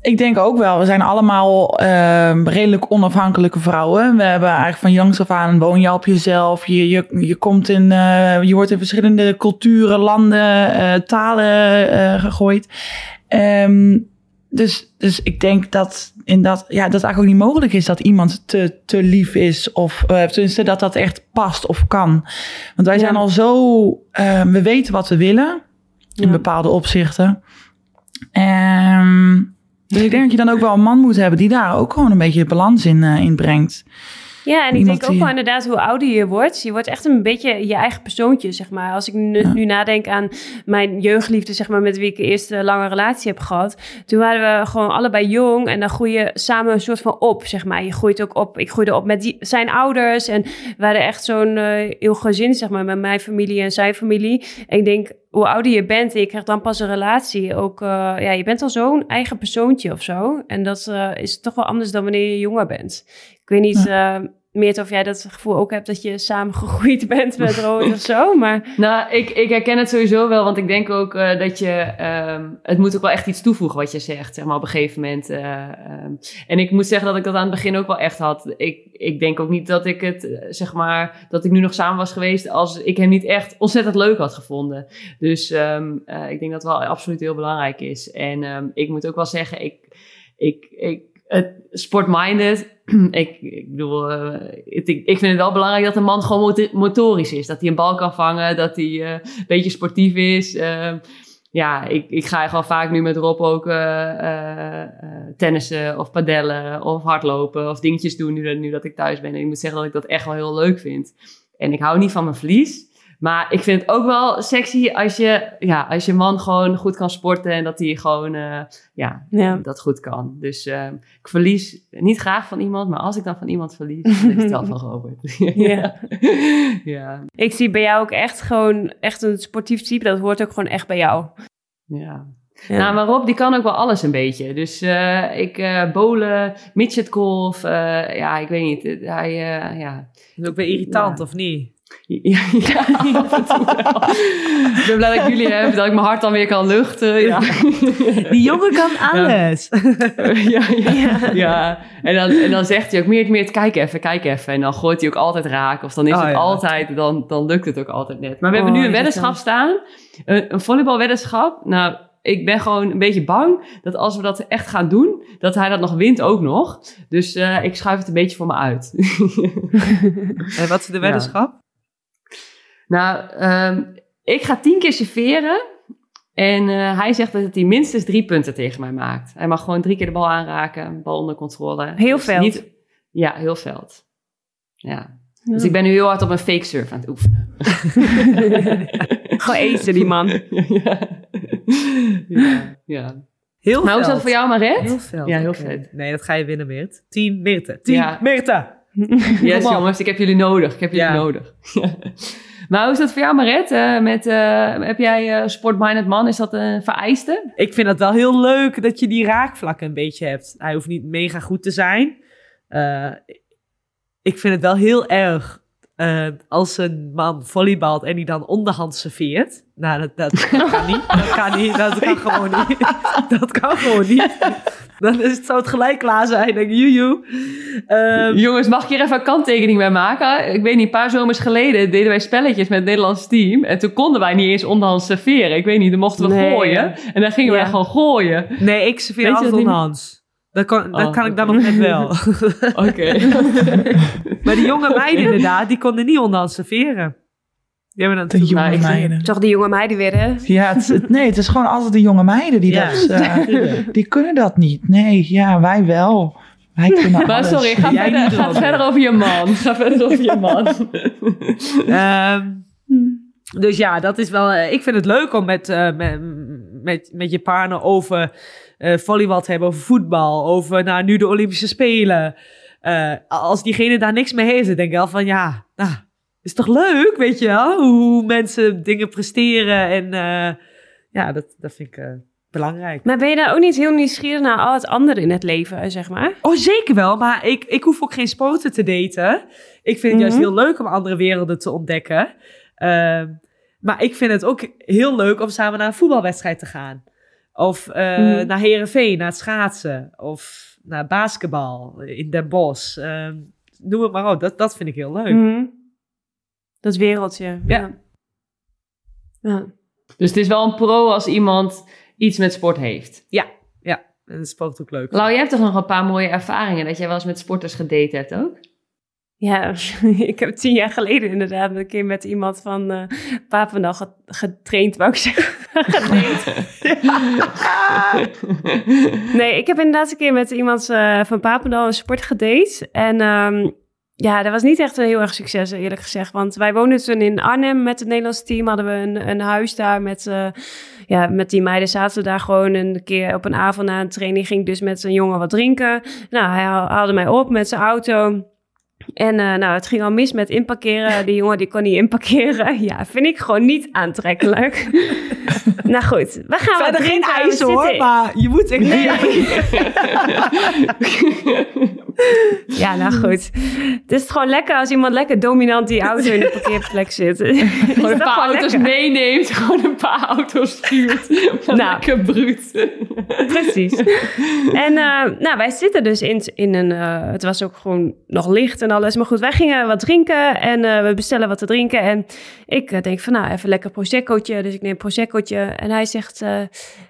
Ik denk ook wel, we zijn allemaal ehm, redelijk onafhankelijke vrouwen. We hebben eigenlijk van jongs af aan woon je op jezelf. Je, je, je, komt in, eh, je wordt in verschillende culturen, landen, eh, talen eh, gegooid. Ehm, dus, dus ik denk dat, in dat, ja, dat het eigenlijk ook niet mogelijk is dat iemand te, te lief is. Of tenminste dat dat echt past of kan. Want wij Ja. zijn al zo, ehm, we weten wat we willen in Ja. bepaalde opzichten. Ehm, dus ik denk dat je dan ook wel een man moet hebben die daar ook gewoon een beetje balans in, eh, in brengt. Ja, en ik Iemand denk ook die- wel inderdaad hoe ouder je wordt. Je wordt echt een beetje je eigen persoontje, zeg maar. Als ik nu, nu nadenk aan mijn jeugdliefde, zeg maar, met wie ik eerst een lange relatie heb gehad. Toen waren we gewoon allebei jong en dan groei je samen een soort van op, zeg maar. Je groeit ook op. Ik groeide op met die, zijn ouders en we hadden echt zo'n eh, heel gezin, zeg maar, met mijn familie en zijn familie. En ik denk, hoe ouder je bent en je krijgt dan pas een relatie, ook, eh, ja, je bent al zo'n eigen persoontje of zo. En dat eh, is toch wel anders dan wanneer je jonger bent. Ik weet niet, eh Meert, of jij dat gevoel ook hebt dat je samen gegroeid (laughs) bent met Robert of zo, maar... Nou, ik, ik herken het sowieso wel, want ik denk ook eh, dat je... ehm, het moet ook wel echt iets toevoegen wat je zegt, zeg maar, op een gegeven moment. eh, ehm. en ik moet zeggen dat ik dat aan het begin ook wel echt had. Ik, ik denk ook niet dat ik het, zeg maar, dat ik nu nog samen was geweest als ik hem niet echt ontzettend leuk had gevonden. Dus ehm, eh, ik denk dat het wel absoluut heel belangrijk is. En ehm, ik moet ook wel zeggen, ik... ik, ik sport-minded. (clears throat) ik, ik bedoel, eh, ik, ik vind het wel belangrijk dat een man gewoon motor- motorisch is. Dat hij een bal kan vangen, dat hij eh, een beetje sportief is. Ehm, ja, ik, ik ga gewoon vaak nu met Rob ook eh, tennissen of padellen of hardlopen of dingetjes doen nu, nu dat ik thuis ben. En ik moet zeggen dat ik dat echt wel heel leuk vind. En ik hou niet van mijn verlies. Maar ik vind het ook wel sexy als je, ja, als je man gewoon goed kan sporten en dat hij gewoon eh, ja, Ja. dat goed kan. Dus eh, ik verlies niet graag van iemand, maar als ik dan van iemand verlies, dan is het wel (laughs) van Robert. (laughs) Ja. ja. Ik zie bij jou ook echt gewoon echt een sportief type. Dat hoort ook gewoon echt bij jou. ja. Ja. Nou, maar Rob, die kan ook wel alles een beetje. Dus eh, ik eh bowlen, midgetgolf, eh ja, ik weet niet. Hij, eh, ja. Dat is ook weer irritant, Ja. of niet? (laughs) Ja, ja, af en toe wel. Ik ben blij dat ik jullie heb, dat ik mijn hart dan weer kan luchten. Ja, Die jongen kan alles. (laughs) ja, ja, ja. En, dan, en dan zegt hij ook, meer, meer, kijk even, kijk even. En dan gooit hij ook altijd raak. Of dan is Oh, het altijd, dan, dan lukt het ook altijd net. Maar we Oh, hebben nu een weddenschap staan. Een, een volleybalweddenschap. Nou, ik ben gewoon een beetje bang dat als we dat echt gaan doen, dat hij dat nog wint ook nog. Dus eh, ik schuif het een beetje voor me uit. (laughs) En wat is de weddenschap? Nou, ehm, ik ga tien keer serveren. En eh, hij zegt dat hij minstens drie punten tegen mij maakt. Hij mag gewoon drie keer de bal aanraken, bal onder controle. Heel Dus veld. Niet, ja, heel veld. Ja. Dus ik ben nu heel hard op een fake surf aan het oefenen. (laughs) Gewoon eten, die man. (laughs) ja. ja. ja. Heel Maar hoe is dat veld. voor jou, Maret? Heel veel. Ja, heel vet. Nee, dat ga je winnen, Meert. Team Meerte. Team Ja. Yes, jongens, ik heb jullie nodig. Ik heb jullie Ja. nodig. (laughs) maar hoe is dat voor jou, Maret? Eh, met, eh, heb jij eh sportminded man? Is dat een vereiste? Ik vind het wel heel leuk dat je die raakvlakken een beetje hebt. Hij hoeft niet mega goed te zijn. Ik vind het wel heel erg als een man volleybalt en die dan onderhand serveert. Nou, dat, dat, dat kan niet. Dat kan niet. Dat kan gewoon niet. (laughs) Dat kan gewoon niet. Dan is het, zou het gelijk klaar zijn. Denk ik, joejoe. Ehm, Jongens, mag ik hier even een kanttekening bij maken? Ik weet niet, een paar zomers geleden deden wij spelletjes met het Nederlands team. En toen konden wij niet eens onderhand serveren. Ik weet niet, dan mochten we Nee, gooien. En dan gingen Ja. wij gewoon gooien. nee, ik serveer altijd onderhands. Dat kan, dat Oh, kan ik dan nog net wel. (laughs) Oké. (laughs) maar die jonge meiden (laughs) inderdaad, die konden niet onderhands serveren. Die hebben De jonge Nou, meiden. Toch die jonge meiden weer, hè? Ja, het, het- nee, het is gewoon altijd de jonge meiden die Ja. dat... eh, (laughs) die kunnen dat niet. Nee, ja, wij wel. Wij kunnen Maar alles. sorry, ga, Jij verder, niet, ga verder over je man. Ga verder over je man. (laughs) Ehm, dus ja, dat is wel. eh, ik vind het leuk om met, eh, met, met, met je partner over eh, volleybal te hebben, over voetbal, over nou, nu de Olympische Spelen. Eh, als diegene daar niks mee heeft, dan denk ik wel van ja, nou, is toch leuk, weet je wel? Hoe mensen dingen presteren. En eh, ja, dat, dat vind ik eh, belangrijk. Maar ben je daar ook niet heel nieuwsgierig naar al het andere in het leven, zeg maar? Oh, zeker wel. Maar ik, ik hoef ook geen sporten te daten. Ik vind het juist Mhm. heel leuk om andere werelden te ontdekken. Ehm, maar ik vind het ook heel leuk om samen naar een voetbalwedstrijd te gaan. Of eh, Mhm. naar Herenveen, naar het schaatsen. Of naar basketbal in Den Bosch. Ehm, noem het maar op. Dat, dat vind ik heel leuk. Mhm. Dat wereldje. Ja. ja. Dus het is wel een pro als iemand iets met sport heeft. En dat is sport ook leuk. Lau, jij hebt toch nog een paar mooie ervaringen dat jij wel eens met sporters gedate hebt ook? Ja, (laughs) ik heb tien jaar geleden inderdaad een keer met iemand van eh Papendal ge- getraind, wou ik zeggen. (laughs) Gedate. (laughs) Nee, ik heb inderdaad een keer met iemand eh, van Papendal een sport gedate. En ehm, ja, dat was niet echt een heel erg succes, eerlijk gezegd. Want wij woonden toen in Arnhem met het Nederlandse team. Hadden we een, een huis daar met, eh, ja, met die meiden. Zaten we daar gewoon een keer op een avond na een training. Ging ik dus met een jongen wat drinken. Nou, hij haal- haalde mij op met zijn auto. En eh, nou, het ging al mis met inparkeren. Die jongen die kon niet inparkeren. (laughs) Ja, vind ik gewoon niet aantrekkelijk. (laughs) nou goed, we gaan wat Verder geen ijs hoor, maar je moet echt... (laughs) (laughs) Ja, nou goed. Het is gewoon lekker als iemand lekker dominant die auto in de parkeerplek zit. (laughs) Gewoon een paar auto's meeneemt, gewoon een paar auto's stuurt. (laughs) Nou. Lekker bruut. Precies. En eh, nou, wij zitten dus in, in een... eh, het was ook gewoon nog licht en alles. Maar goed, wij gingen wat drinken en eh, we bestellen wat te drinken. En ik denk van, nou, even lekker proseccootje. Dus ik neem een proseccootje. En hij zegt,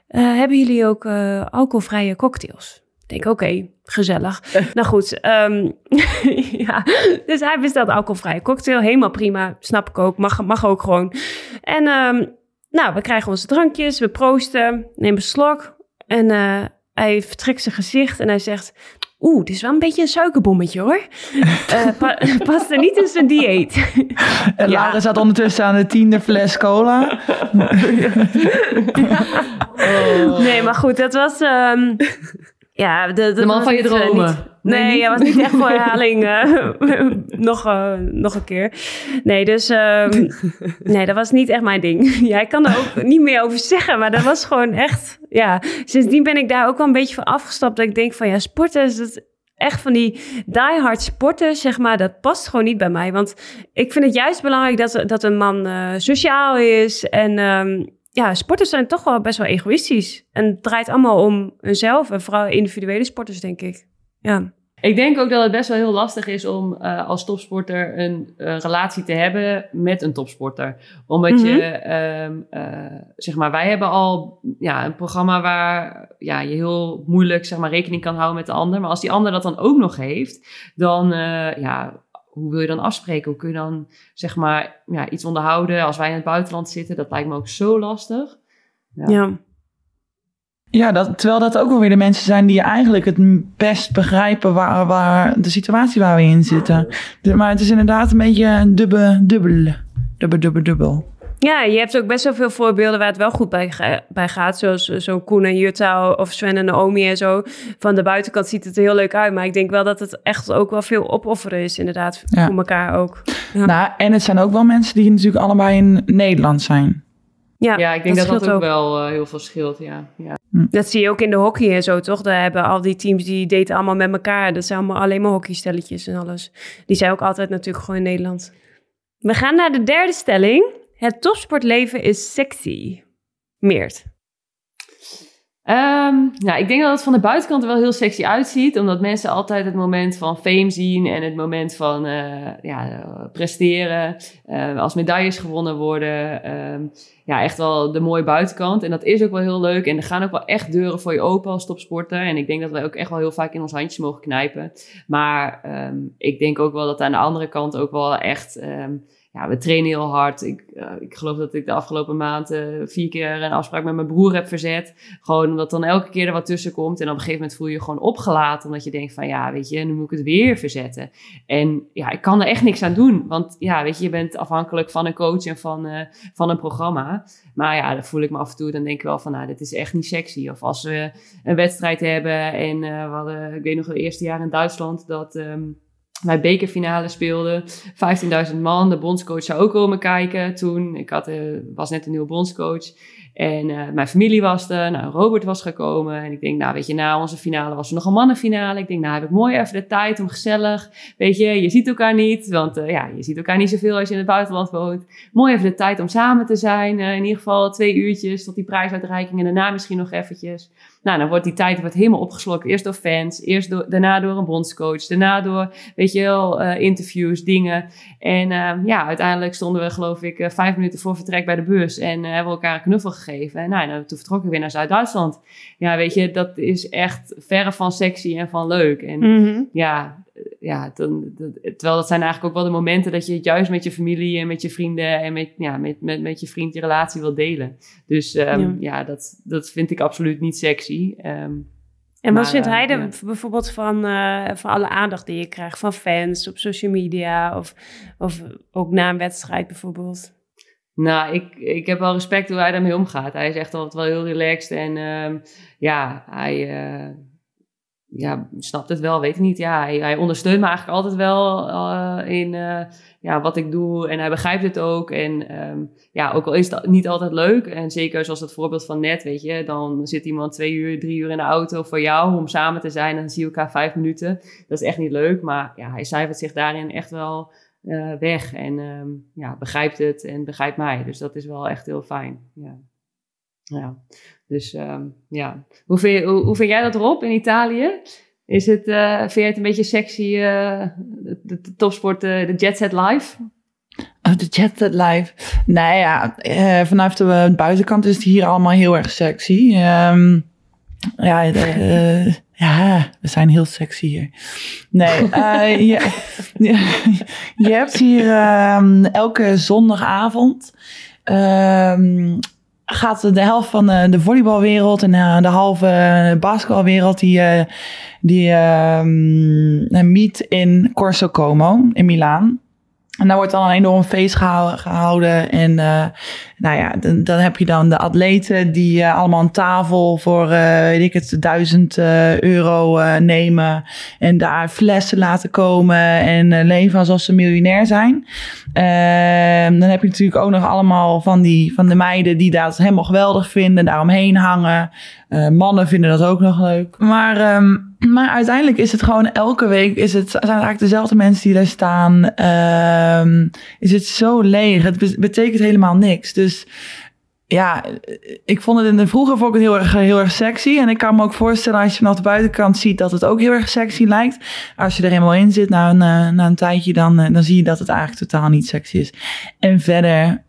hebben jullie ook alcoholvrije cocktails? Ik denk, oké, gezellig. (laughs) nou goed, ehm, (laughs) ja. Dus hij bestelt alcoholvrije cocktail. Helemaal prima, snap ik ook. Mag, mag ook gewoon. En... ehm, nou, we krijgen onze drankjes, we proosten, nemen een slok. En eh, hij vertrekt zijn gezicht en hij zegt... Oeh, dit is wel een beetje een suikerbommetje hoor. (laughs) Pa past er niet in zijn dieet. En Ja. Lara zat ondertussen aan de tiende fles cola. Nee, maar goed, dat was... ehm, ja, de, de, De man van je eh, dromen. niet- nee, Nee, hij was niet echt voor herhaling. (laughs) eh, (laughs) nog, eh, nog een keer. Nee, dus... ehm, (laughs) nee, dat was niet echt mijn ding. Ja, ik kan er ook niet meer over zeggen, maar dat was gewoon echt... Ja, sindsdien ben ik daar ook wel een beetje van afgestapt. Dat ik denk van, ja, sporten is het echt van die diehard sporten, zeg maar, dat past gewoon niet bij mij. Want ik vind het juist belangrijk dat, dat een man sociaal is. En ehm, ja, sporters zijn toch wel best wel egoïstisch. En het draait allemaal om hunzelf. En vooral individuele sporters, denk ik. Ja. Ik denk ook dat het best wel heel lastig is om eh, als topsporter een eh, relatie te hebben met een topsporter. Omdat je, ehm, eh, zeg maar, wij hebben al ja, een programma waar ja, je heel moeilijk zeg maar, rekening kan houden met de ander. Maar als die ander dat dan ook nog heeft, dan ja, hoe wil je dan afspreken? Hoe kun je dan zeg maar ja, iets onderhouden als wij in het buitenland zitten? Dat lijkt me ook zo lastig. Ja. ja. Ja, dat, terwijl dat ook wel weer de mensen zijn die eigenlijk het best begrijpen waar, waar de situatie waar we in zitten. Maar het is inderdaad een beetje een dubbel, dubbel, dubbel, dubbel, dubbel. Ja, je hebt ook best wel veel voorbeelden waar het wel goed bij, ga- bij gaat. Zoals eh, zo'n Koen en Jutta of Sven en Naomi en zo. Van de buitenkant ziet het er heel leuk uit. Maar ik denk wel dat het echt ook wel veel opofferen is inderdaad. Ja. Voor elkaar ook. Ja. Nou, en het zijn ook wel mensen die natuurlijk allebei in Nederland zijn. Ja, Ja, ik denk dat dat, ook, wel eh, heel veel scheelt. Ja. Ja. Dat zie je ook in de hockey en zo, toch? Daar hebben al die teams die daten allemaal met elkaar. Dat zijn allemaal alleen maar hockeystelletjes en alles. Die zijn ook altijd natuurlijk gewoon in Nederland. We gaan naar de derde stelling. Het topsportleven is sexy. Meert. Ehm, nou, ik denk dat het van de buitenkant er wel heel sexy uitziet. Omdat mensen altijd het moment van fame zien. En het moment van eh, ja, presteren. eh, als medailles gewonnen worden. ehm, ja, echt wel de mooie buitenkant. En dat is ook wel heel leuk. En er gaan ook wel echt deuren voor je open als topsporter. En ik denk dat wij ook echt wel heel vaak in ons handjes mogen knijpen. Maar ehm, ik denk ook wel dat aan de andere kant ook wel echt... ja, we trainen heel hard. Ik, eh, ik geloof dat ik de afgelopen maand eh, vier keer een afspraak met mijn broer heb verzet. Gewoon omdat dan elke keer er wat tussen komt. En op een gegeven moment voel je je gewoon opgelaten. Omdat je denkt van ja, weet je, nu moet ik het weer verzetten. En ja, ik kan er echt niks aan doen. Want ja, weet je, je bent afhankelijk van een coach en van, eh, van een programma. Maar ja, dan voel ik me af en toe. Dan denk ik wel van nou, dit is echt niet sexy. Of als we een wedstrijd hebben. En eh, we hadden, ik weet nog het eerste jaar in Duitsland dat... ehm, wij bekerfinale speelden. 15.000 man. De bondscoach zou ook komen kijken toen. Ik had, eh, was net een nieuwe bondscoach. En eh, mijn familie was er. Nou, Robert was gekomen. En ik denk, nou weet je, na onze finale was er nog een mannenfinale. Ik denk, nou heb ik mooi even de tijd om gezellig. Weet je, je ziet elkaar niet. Want eh, ja, je ziet elkaar niet zoveel als je in het buitenland woont. Mooi even de tijd om samen te zijn. In ieder geval twee uurtjes tot die prijsuitreiking. En daarna misschien nog eventjes. Nou, dan wordt die tijd wordt helemaal opgeslokt. Eerst door fans, eerst door, daarna door een bondscoach, daarna door, weet je wel, eh, interviews, dingen. En eh, ja, uiteindelijk stonden we, geloof ik, eh, vijf minuten voor vertrek bij de bus en eh, hebben we elkaar een knuffel gegeven. En nou, toen vertrokken we weer naar Zuid-Duitsland. Ja, weet je, dat is echt verre van sexy en van leuk. En Mhm. ja, ja dan, dat- terwijl dat zijn eigenlijk ook wel de momenten dat je het juist met je familie en met je vrienden en met, ja, met, met, met je vriend je relatie wil delen. Dus ehm, Ja. ja, dat, dat vind ik absoluut niet sexy. Ehm, En wat vindt eh, hij er ja. bijvoorbeeld van, eh, van alle aandacht die je krijgt van fans op social media of, of ook na een wedstrijd bijvoorbeeld? Nou, ik, ik heb wel respect hoe hij daarmee omgaat. Hij is echt altijd wel heel relaxed en ehm, ja, hij eh, ja, snapt het wel, weet ik niet. Ja, hij, ondersteunt me eigenlijk altijd wel eh, in eh, ja, wat ik doe en hij begrijpt het ook. En ehm, ja, ook al is het niet altijd leuk en zeker zoals het voorbeeld van net, weet je, dan zit iemand twee uur, drie uur in de auto voor jou om samen te zijn en dan zie je elkaar vijf minuten. Dat is echt niet leuk, maar ja, hij cijfert zich daarin echt wel eh, weg en ehm, ja, begrijpt het en begrijpt mij. Dus dat is wel echt heel fijn. Ja. Ja, dus ehm, ja. Hoe vind, je, hoe, vind jij dat erop in Italië? Is het, eh, vind jij het een beetje sexy, eh, de, topsport, eh, de Jet Set Live? Oh, de Jet Set Live. Nou ja, vanaf de buitenkant is het hier allemaal heel erg sexy. Ehm, ja, ja, we zijn heel sexy hier. Nee, (laughs) je, hebt hier ehm, elke zondagavond gaat de helft van de, de volleybalwereld en eh, de halve basketbalwereld die, eh, die ehm, meet in Corso Como in Milaan. En daar wordt dan een enorm feest gehouden. en eh, nou ja, dan, dan, heb je dan de atleten die uh, allemaal een tafel voor, uh, weet ik het, duizend euro nemen. En daar flessen laten komen en leven alsof ze miljonair zijn. Ehm, dan heb je natuurlijk ook nog allemaal van, die, van de meiden die dat helemaal geweldig vinden, daaromheen hangen. Mannen vinden dat ook nog leuk. Maar... Um, maar uiteindelijk is het gewoon elke week, is het, zijn eigenlijk dezelfde mensen die daar staan. Um, is het zo leeg. Het betekent helemaal niks. Dus ja, ik vond het in de vroeger vond ik het heel erg, heel erg sexy. En ik kan me ook voorstellen als je vanaf de buitenkant ziet dat het ook heel erg sexy lijkt. Als je er helemaal in zit na een, eh, na een tijdje, dan, eh, dan zie je dat het eigenlijk totaal niet sexy is. En verder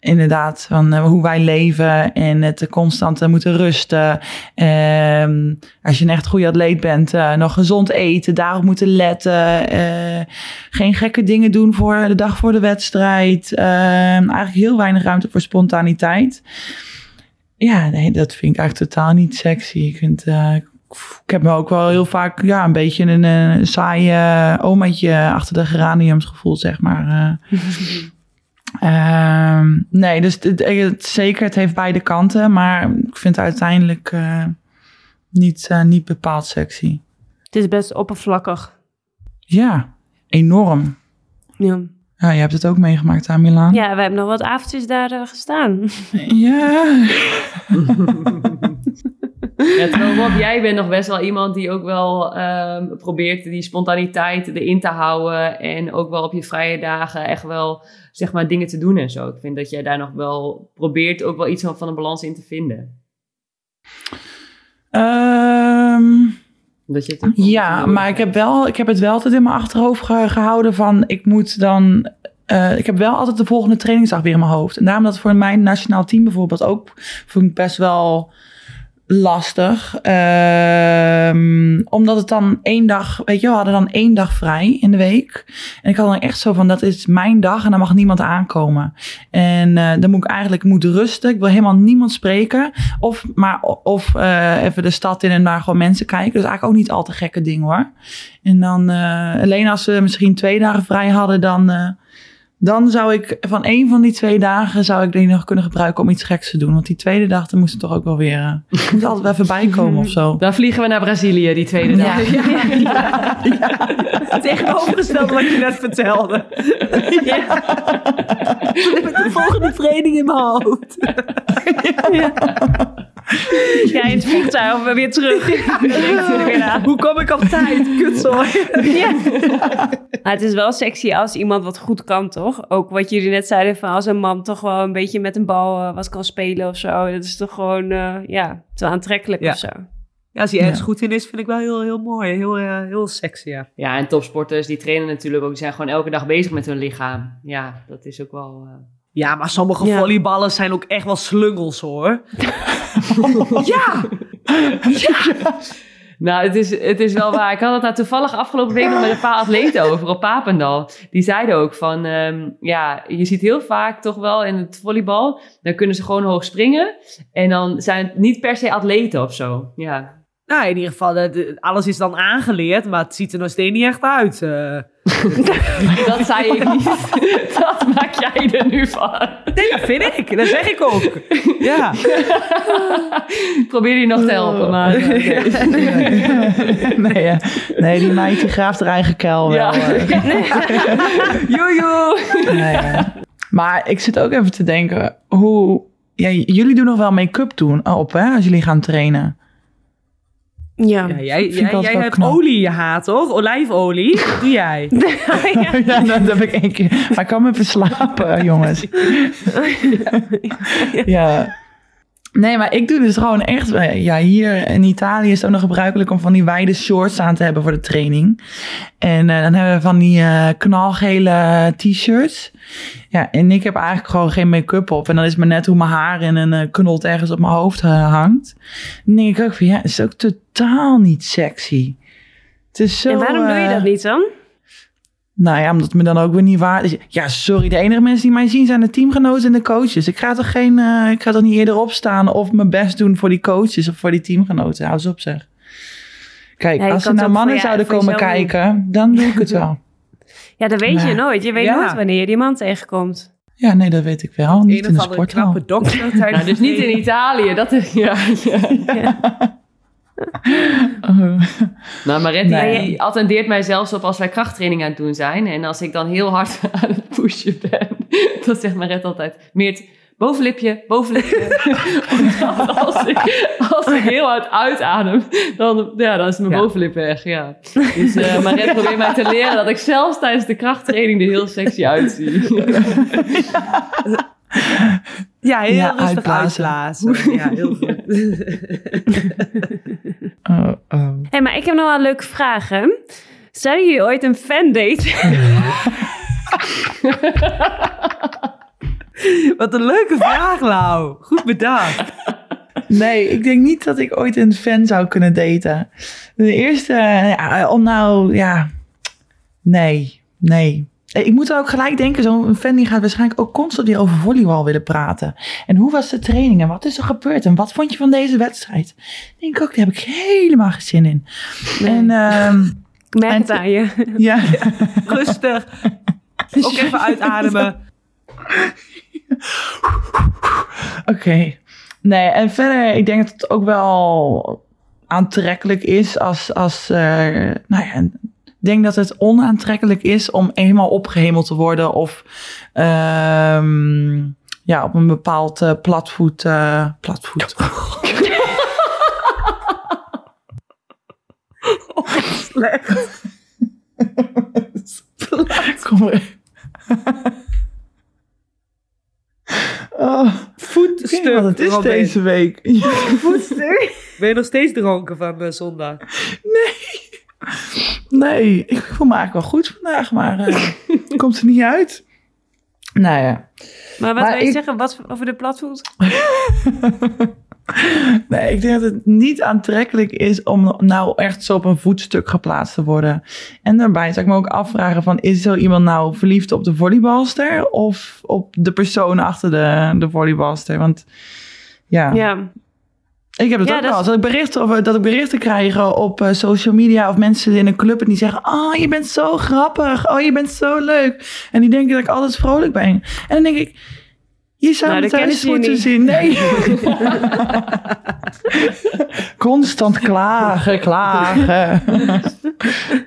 inderdaad, van uh, hoe wij leven en het constant moeten rusten. Uh, als je een echt goede atleet bent, uh, nog gezond eten, daarop moeten letten. geen gekke dingen doen voor de dag voor de wedstrijd. Ehm, eigenlijk heel weinig ruimte voor spontaniteit. Ja, nee, dat vind ik eigenlijk totaal niet sexy. Ik ik heb me ook wel heel vaak ja, een beetje een, een saaie omaatje achter de geraniums gevoeld, zeg maar. (laughs) Uh, nee, dus het, zeker, het heeft beide kanten, maar ik vind het uiteindelijk uh, niet, uh, niet bepaald sexy. Het is best oppervlakkig. Ja, enorm. Ja. Ja, je hebt het ook meegemaakt aan Milaan. Ja, we hebben nog wat avondjes daar uh, gestaan. (laughs) Ja. (laughs) Ja, terwijl Rob, jij bent nog best wel iemand die ook wel um, probeert die spontaniteit erin te houden. En ook wel op je vrije dagen echt wel, zeg maar, dingen te doen en zo. Ik vind dat jij daar nog wel probeert ook wel iets van, een balans in te vinden. Um, dat je het ja, maar ik heb, wel, ik heb het wel altijd in mijn achterhoofd gehouden van ik moet dan uh, ik heb wel altijd de volgende trainingsdag weer in mijn hoofd. En daarom dat voor mijn nationaal team bijvoorbeeld ook vond ik best wel lastig. Um, omdat het dan één dag, weet je, we hadden dan één dag vrij in de week. En ik had dan echt zo van, dat is mijn dag en dan mag niemand aankomen. En uh, dan moet ik eigenlijk moeten rusten. Ik wil helemaal niemand spreken. Of, maar, of uh, even de stad in en daar gewoon mensen kijken. Dus eigenlijk ook niet al te gekke dingen hoor. En dan, uh, alleen als we misschien twee dagen vrij hadden, dan dan zou ik van één van die twee dagen zou ik die nog kunnen gebruiken om iets geks te doen. Want die tweede dag, dan moest het toch ook wel weer. Uh, (laughs) moet altijd wel even bijkomen of zo. Dan vliegen we naar Brazilië die tweede dag. Ja, (laughs) ja, ja, ja. Tegenovergestelde wat je net vertelde. Ja. Ik de volgende training in mijn hoofd. Ja. (laughs) Ja, in het vliegtuig we weer terug. (laughs) Ja. (laughs) Hoe kom ik op tijd? Kutzooi. Ja. Maar het is wel sexy als iemand wat goed kan, toch? Ook wat jullie net zeiden van als een man toch wel een beetje met een bal uh, wat kan spelen of zo. Dat is toch gewoon, uh, ja, te aantrekkelijk ja. of zo. Ja, als hij ergens ja. goed in is, vind ik wel heel, heel mooi. Heel, uh, heel sexy, ja. Ja, en topsporters, die trainen natuurlijk ook. Die zijn gewoon elke dag bezig met hun lichaam. Ja, dat is ook wel... Ja, maar sommige ja. volleyballers zijn ook echt wel slungels, hoor. (laughs) ja! ja! Nou, het is, het is wel waar. Ik had het daar toevallig afgelopen week nog met een paar atleten over op Papendal. Die zeiden ook van, um, ja, je ziet heel vaak toch wel in het volleybal, dan kunnen ze gewoon hoog springen. En dan zijn het niet per se atleten of zo. Ja. Nou, in ieder geval, alles is dan aangeleerd, maar het ziet er nog steeds niet echt uit. Uh. (laughs) dat zei ik niet. (laughs) dat maak jij er nu van. Nee, dat vind ik. Dat zeg ik ook. Ja. Probeer je nog te helpen, maar... Okay. Nee, (laughs) nee, ja. nee, die meid die graaft haar eigen kuil wel. Ja. Joejoe. Nee, ja. Maar ik zit ook even te denken, hoe... Ja, jullie doen nog wel make-up doen op, hè, als jullie gaan trainen. Ja. ja jij jij, jij hebt knap. olie in je haar, toch? Olijfolie. (laughs) Dat doe jij. ja, ja dat heb ik één keer. Maar ik kan me verslapen, (laughs) jongens. ja. Nee, maar ik doe dus gewoon echt... Ja, hier in Italië is het ook nog gebruikelijk om van die wijde shorts aan te hebben voor de training. En uh, dan hebben we van die uh, knalgele t-shirts. Ja, en ik heb eigenlijk gewoon geen make-up op. En dan is maar net hoe mijn haar in een uh, knot ergens op mijn hoofd hangt. Dan denk ik ook van, ja, het is ook totaal niet sexy. Het is zo... En waarom doe je dat niet dan? Nou ja, omdat het me dan ook weer niet waar is. Ja, sorry, de enige mensen die mij zien zijn de teamgenoten en de coaches. Ik ga toch, geen, eh, ik ga toch niet eerder opstaan of mijn best doen voor die coaches of voor die teamgenoten. Hou eens op zeg. Kijk, Ja, als er nou ook mannen zouden komen kijken, dan doe ik het (laughs) wel. Ja, dat weet je nooit. Je weet Ja. nooit wanneer je die man tegenkomt. Ja, nee, dat weet ik wel. Niet Een in de sporthal. knappe dokter (laughs) Nou, dus niet in (laughs) Italië. Dat is, ja, ja. Oh. (laughs) Nou, Maretti Nee. attendeert mij zelfs op als wij krachttraining aan het doen zijn. En als ik dan heel hard (laughs) aan het pushen ben, (laughs) dan zegt Maret altijd... Meert, bovenlipje, bovenlipje. Als, ik, als ik heel hard uitadem, dan, ja, dan is mijn Ja. bovenlip weg. Ja. Dus eh Maret probeert mij te leren dat ik zelfs tijdens de krachttraining er heel sexy uitzie. Ja, heel Ja, rustig uitblazen. uitblazen. Ja, heel goed. (laughs) Oh, oh. Hé, maar ik heb nog wel een leuke vraag, hè? Zouden jullie ooit een fan-date? (laughs) Wat een leuke vraag, Lau. Goed bedacht. Nee, ik denk niet dat ik ooit een fan zou kunnen daten. De eerste, ja, om nou, ja, nee, nee. Ik moet dan ook gelijk denken, zo'n fan die gaat waarschijnlijk ook constant weer over volleybal willen praten. En hoe was de training en wat is er gebeurd en wat vond je van deze wedstrijd? Ik denk ook, daar heb ik helemaal geen zin in. En ehm, (laughs) Ik merk het aan je. (laughs) ja, (laughs) Rustig. Ook even uitademen. Oké. Nee, en verder, ik denk dat het ook wel aantrekkelijk is als, als eh, nou ja, denk dat het onaantrekkelijk is om eenmaal opgehemeld te worden of ehm, ja, op een bepaald eh, platvoet, eh, platvoet. Slecht. (laughs) Kom maar. Oh, wat het is Robin. deze week. Voetstuk. Ben je nog steeds dronken van eh, zondag? Nee, ik voel me eigenlijk wel goed vandaag, maar eh, (laughs) komt er niet uit. Nou ja. Maar wat Maar wil je ik- zeggen wat, over de platvoet? (laughs) Nee, ik denk dat het niet aantrekkelijk is om nou echt zo op een voetstuk geplaatst te worden. En daarbij zou ik me ook afvragen van, is zo iemand nou verliefd op de volleybalster of op de persoon achter de, de volleybalster? Want ja, Ja. Ik heb het Ja, ook dat wel. Dat ik, berichten, of, dat ik berichten krijg op eh, social media of mensen in een club en die zeggen, oh, je bent zo grappig, oh, je bent zo leuk. En die denken dat ik altijd vrolijk ben. En dan denk ik, je zou Nou, me thuis moeten zien. Nee. (laughs) Constant klagen, klagen. (laughs)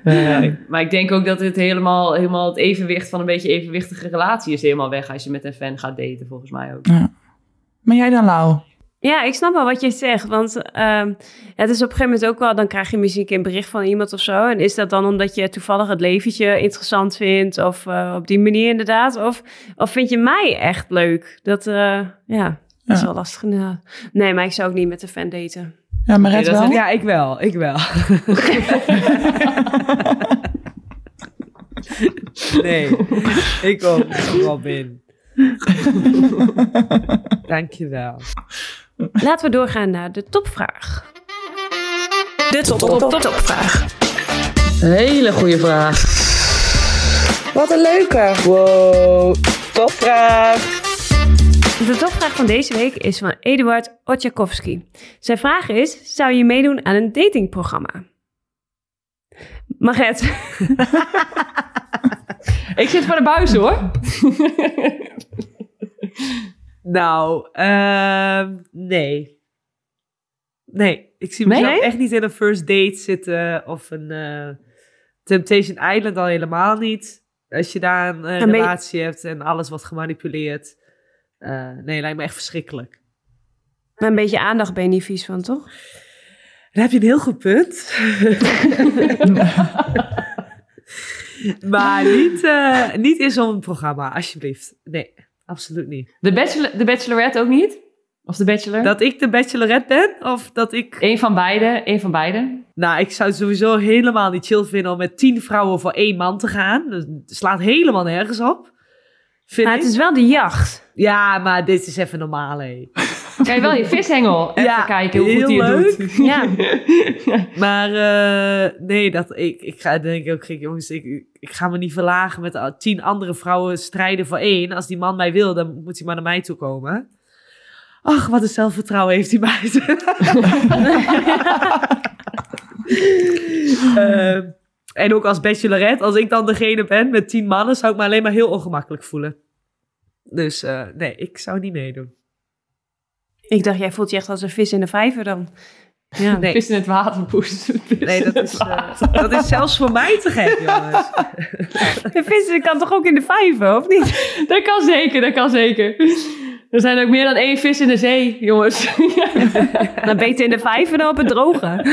Nee. Maar ik denk ook dat het helemaal, helemaal het evenwicht van een beetje evenwichtige relatie is helemaal weg als je met een fan gaat daten, volgens mij ook. Maar jij dan, Lau? Ja, ik snap wel wat je zegt. Want ehm, het is op een gegeven moment ook wel... dan krijg je misschien een keer een bericht van iemand of zo. En is dat dan omdat je toevallig het leventje interessant vindt? Of eh, op die manier inderdaad? Of, of vind je mij echt leuk? Dat, eh, ja, dat is Ja. wel lastig inderdaad. Nee, maar ik zou ook niet met een fan daten. Ja, maar is wel? Ja, ik wel. Ik wel. (laughs) nee, ik ook. Robin. (laughs) Dankjewel. Laten we doorgaan naar de topvraag. De top, top, top, topvraag. Hele goede vraag. Wat een leuke. Wow, topvraag. De topvraag van deze week is van Eduard Otjakowski. Zijn vraag is, zou je meedoen aan een datingprogramma? Maget, (laughs) Ik zit voor de buis hoor. (laughs) Nou, ehm, nee. Nee, ik zie mezelf Nee? echt niet in een first date zitten of een eh, Temptation Island al helemaal niet. Als je daar een eh, je- relatie hebt en alles wordt gemanipuleerd. Eh, nee, lijkt me echt verschrikkelijk. maar een beetje aandacht ben je niet vies van, toch? Dan heb je een heel goed punt. (laughs) (laughs) maar niet, niet in zo'n programma, alsjeblieft. Nee, absoluut niet. De, bachelor, de Bachelorette ook niet? Of de Bachelor? Dat ik de bachelorette ben of dat ik... Eén van beide, één van beide. Nou, ik zou het sowieso helemaal niet chill vinden om met tien vrouwen voor één man te gaan. Dat slaat helemaal nergens op. Vind Maar ik. het is wel de jacht. Ja, maar dit is even normaal, hé. Kan je wel je vishengel (laughs) even Ja, kijken hoe heel goed hij het doet. Ja. (laughs) Maar eh, nee, dat, ik, ik ga denk ook, kijk, jongens, ik, ik ga me niet verlagen met al tien andere vrouwen strijden voor één. Als die man mij wil, dan moet hij maar naar mij toe komen. Ach, wat een zelfvertrouwen heeft die meid. (laughs) Eh, en ook als bachelorette, als ik dan degene ben met tien mannen, zou ik me alleen maar heel ongemakkelijk voelen. Dus eh, nee, ik zou niet meedoen. Ik dacht, jij voelt je echt als een vis in de vijver dan. Ja. Nee. Vis in het water, poes. Nee, dat is, eh, dat is zelfs voor mij te gek, jongens. Een vis kan toch ook in de vijver, of niet? Dat kan zeker, dat kan zeker. Er zijn ook meer dan één vis in de zee, jongens. Dan beter in de vijver dan op het droge.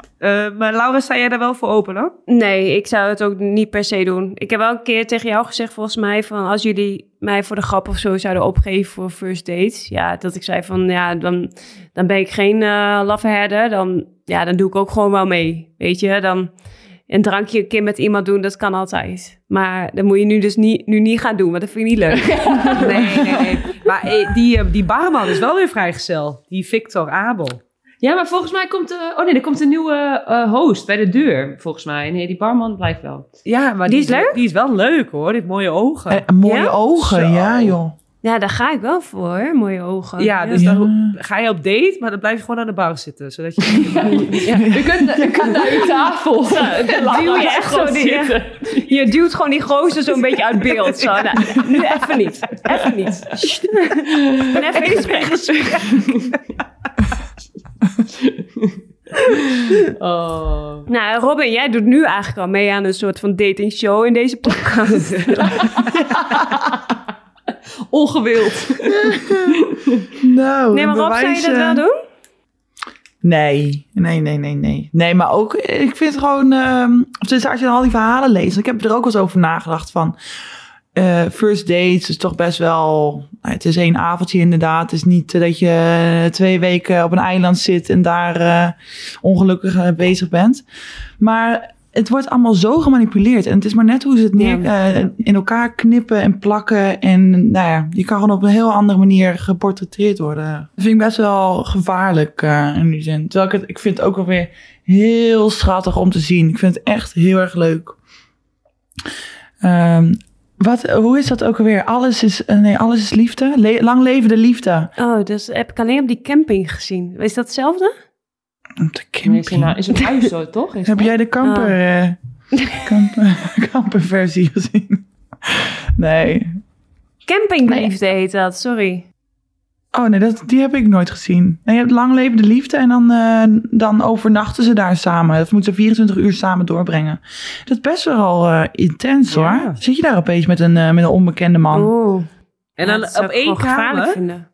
(laughs) Eh, maar Laura, sta jij daar wel voor open, hoor? Nee, ik zou het ook niet per se doen. Ik heb wel een keer tegen jou gezegd, volgens mij, van als jullie mij voor de grap of zo zouden opgeven voor first dates. Ja, dat ik zei van, ja, dan, dan ben ik geen eh laffe herder. Dan, ja, dan doe ik ook gewoon wel mee. Weet je, dan een drankje een keer met iemand doen, dat kan altijd. Maar dat moet je nu dus niet, nu niet gaan doen, want dat vind je niet leuk. (laughs) Nee, nee, nee. Maar eh, die, eh, die barman is wel weer vrijgezel. Die Victor Abel. Ja, maar volgens mij komt... er oh nee, er komt een nieuwe eh, host bij de deur, volgens mij. Nee, die barman blijft wel. Ja, maar Die is leuk? Die is wel leuk, hoor. Die heeft mooie ogen. Eh, mooie Ja? ogen, Zo. ja joh. Ja, daar ga ik wel voor, hoor. mooie ogen. ja, dus Ja. dan ga je op date, maar dan blijf je gewoon aan de bar zitten. Zodat je... (laughs) Je kunt, je kunt naar uw tafel. (laughs) duw je echt zo die-. Je duwt gewoon die gozer zo'n beetje uit beeld. Zo. Nou, nu even niet. Even niet. (laughs) Ik ben even iets weg. (laughs) Oh. Nou, Robin, jij doet nu eigenlijk al mee aan een soort van dating show in deze podcast. (laughs) Ongewild. (laughs) Nou, Nee, maar Rob, zou je dat wel doen? Nee, nee, nee, nee, nee. Nee, maar ook, ik vind het gewoon, ehm dus als je al die verhalen leest, ik heb er ook wel eens over nagedacht van, eh, first dates is toch best wel, het is één avondje inderdaad. Het is niet eh, dat je twee weken op een eiland zit en daar eh, ongelukkig eh, bezig bent. Maar het wordt allemaal zo gemanipuleerd. En het is maar net hoe ze het neer, eh, in elkaar knippen en plakken. En nou ja, je kan gewoon op een heel andere manier geportretteerd worden. Dat vind ik best wel gevaarlijk eh, in die zin. Terwijl ik het, ik vind het ook wel weer heel schattig om te zien. Ik vind het echt heel erg leuk. Ehm, wat, hoe is dat ook alweer? Alles is, eh, nee, alles is liefde. Le- lang leven de liefde. Oh, dus heb ik alleen op die camping gezien. Is dat hetzelfde? Op de Nee, camping. is een, is een huis zo, toch? Is Heb dat? jij de kamper, eh, (laughs) kamper, kamperversie (laughs) gezien? Nee. Campingliefde heet dat, sorry. Oh nee, dat, die heb ik nooit gezien. Nee, je hebt lang levende liefde en dan, eh, dan overnachten ze daar samen. Dat moeten ze 24 uur samen doorbrengen. Dat is best wel eh, intens Ja. hoor. Zit je daar opeens met een, eh, met een onbekende man? Oeh. En dan op één kamer... vinden.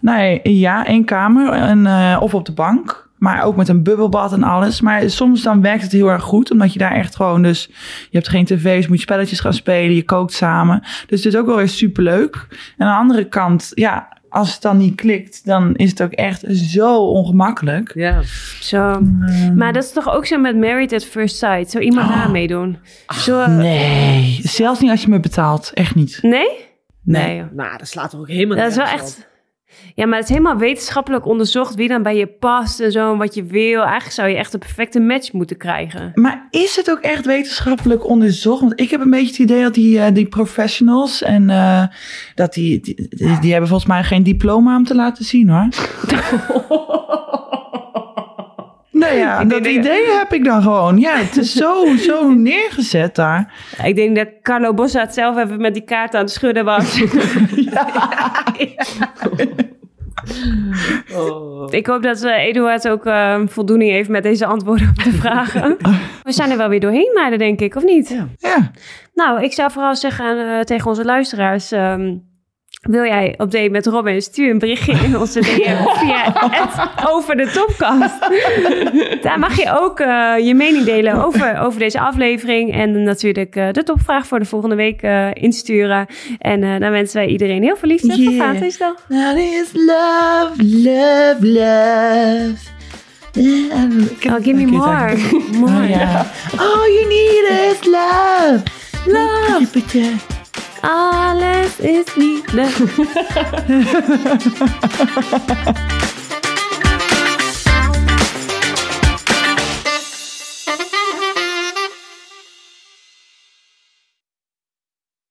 Nee, ja, één kamer en, eh, of op de bank. Maar ook met een bubbelbad en alles. Maar soms dan werkt het heel erg goed. Omdat je daar echt gewoon dus... Je hebt geen tv's, moet je spelletjes gaan spelen. Je kookt samen. Dus het is ook wel weer superleuk. En aan de andere kant, ja... Als het dan niet klikt, dan is het ook echt zo ongemakkelijk. Ja. Zo. Ehm, Maar dat is toch ook zo met Married at First Sight? Zou iemand Oh. daar meedoen? Zo, Nee, zelfs niet als je me betaalt. Echt niet. Nee? Nee. joh. Nou, dat slaat toch ook helemaal Dat is wel echt... Ja, maar het is helemaal wetenschappelijk onderzocht wie dan bij je past en zo en wat je wil. Eigenlijk zou je echt de perfecte match moeten krijgen. Maar is het ook echt wetenschappelijk onderzocht? Want ik heb een beetje het idee dat die, eh, die professionals en eh, dat die, die, die, die hebben volgens mij geen diploma om te laten zien hoor. (laughs) Nou ja, Ik dat idee heb ik dan gewoon. Ja, het is zo, (laughs) zo neergezet daar. Ja, Ik denk dat Carlo Bossa het zelf even met die kaart aan het schudden was. (laughs) Oh. Ik hoop dat eh, Eduard ook eh, voldoening heeft met deze antwoorden op de (laughs) vragen. We zijn er wel weer doorheen, meiden, denk ik, of niet? Ja. Nou, ik zou vooral zeggen eh, tegen onze luisteraars... ehm, wil jij op date met Robin? Stuur een berichtje in onze (laughs) DM via het over de topkast. Daar mag je ook eh, je mening delen over, over deze aflevering. En natuurlijk eh, de topvraag voor de volgende week eh, insturen. En dan wensen wij iedereen heel veel liefde. Yeah. Vaderdag. That is love, love, love. Oh, give me more. more. Oh, you need is love. Love. Alles is liefde. (laughs)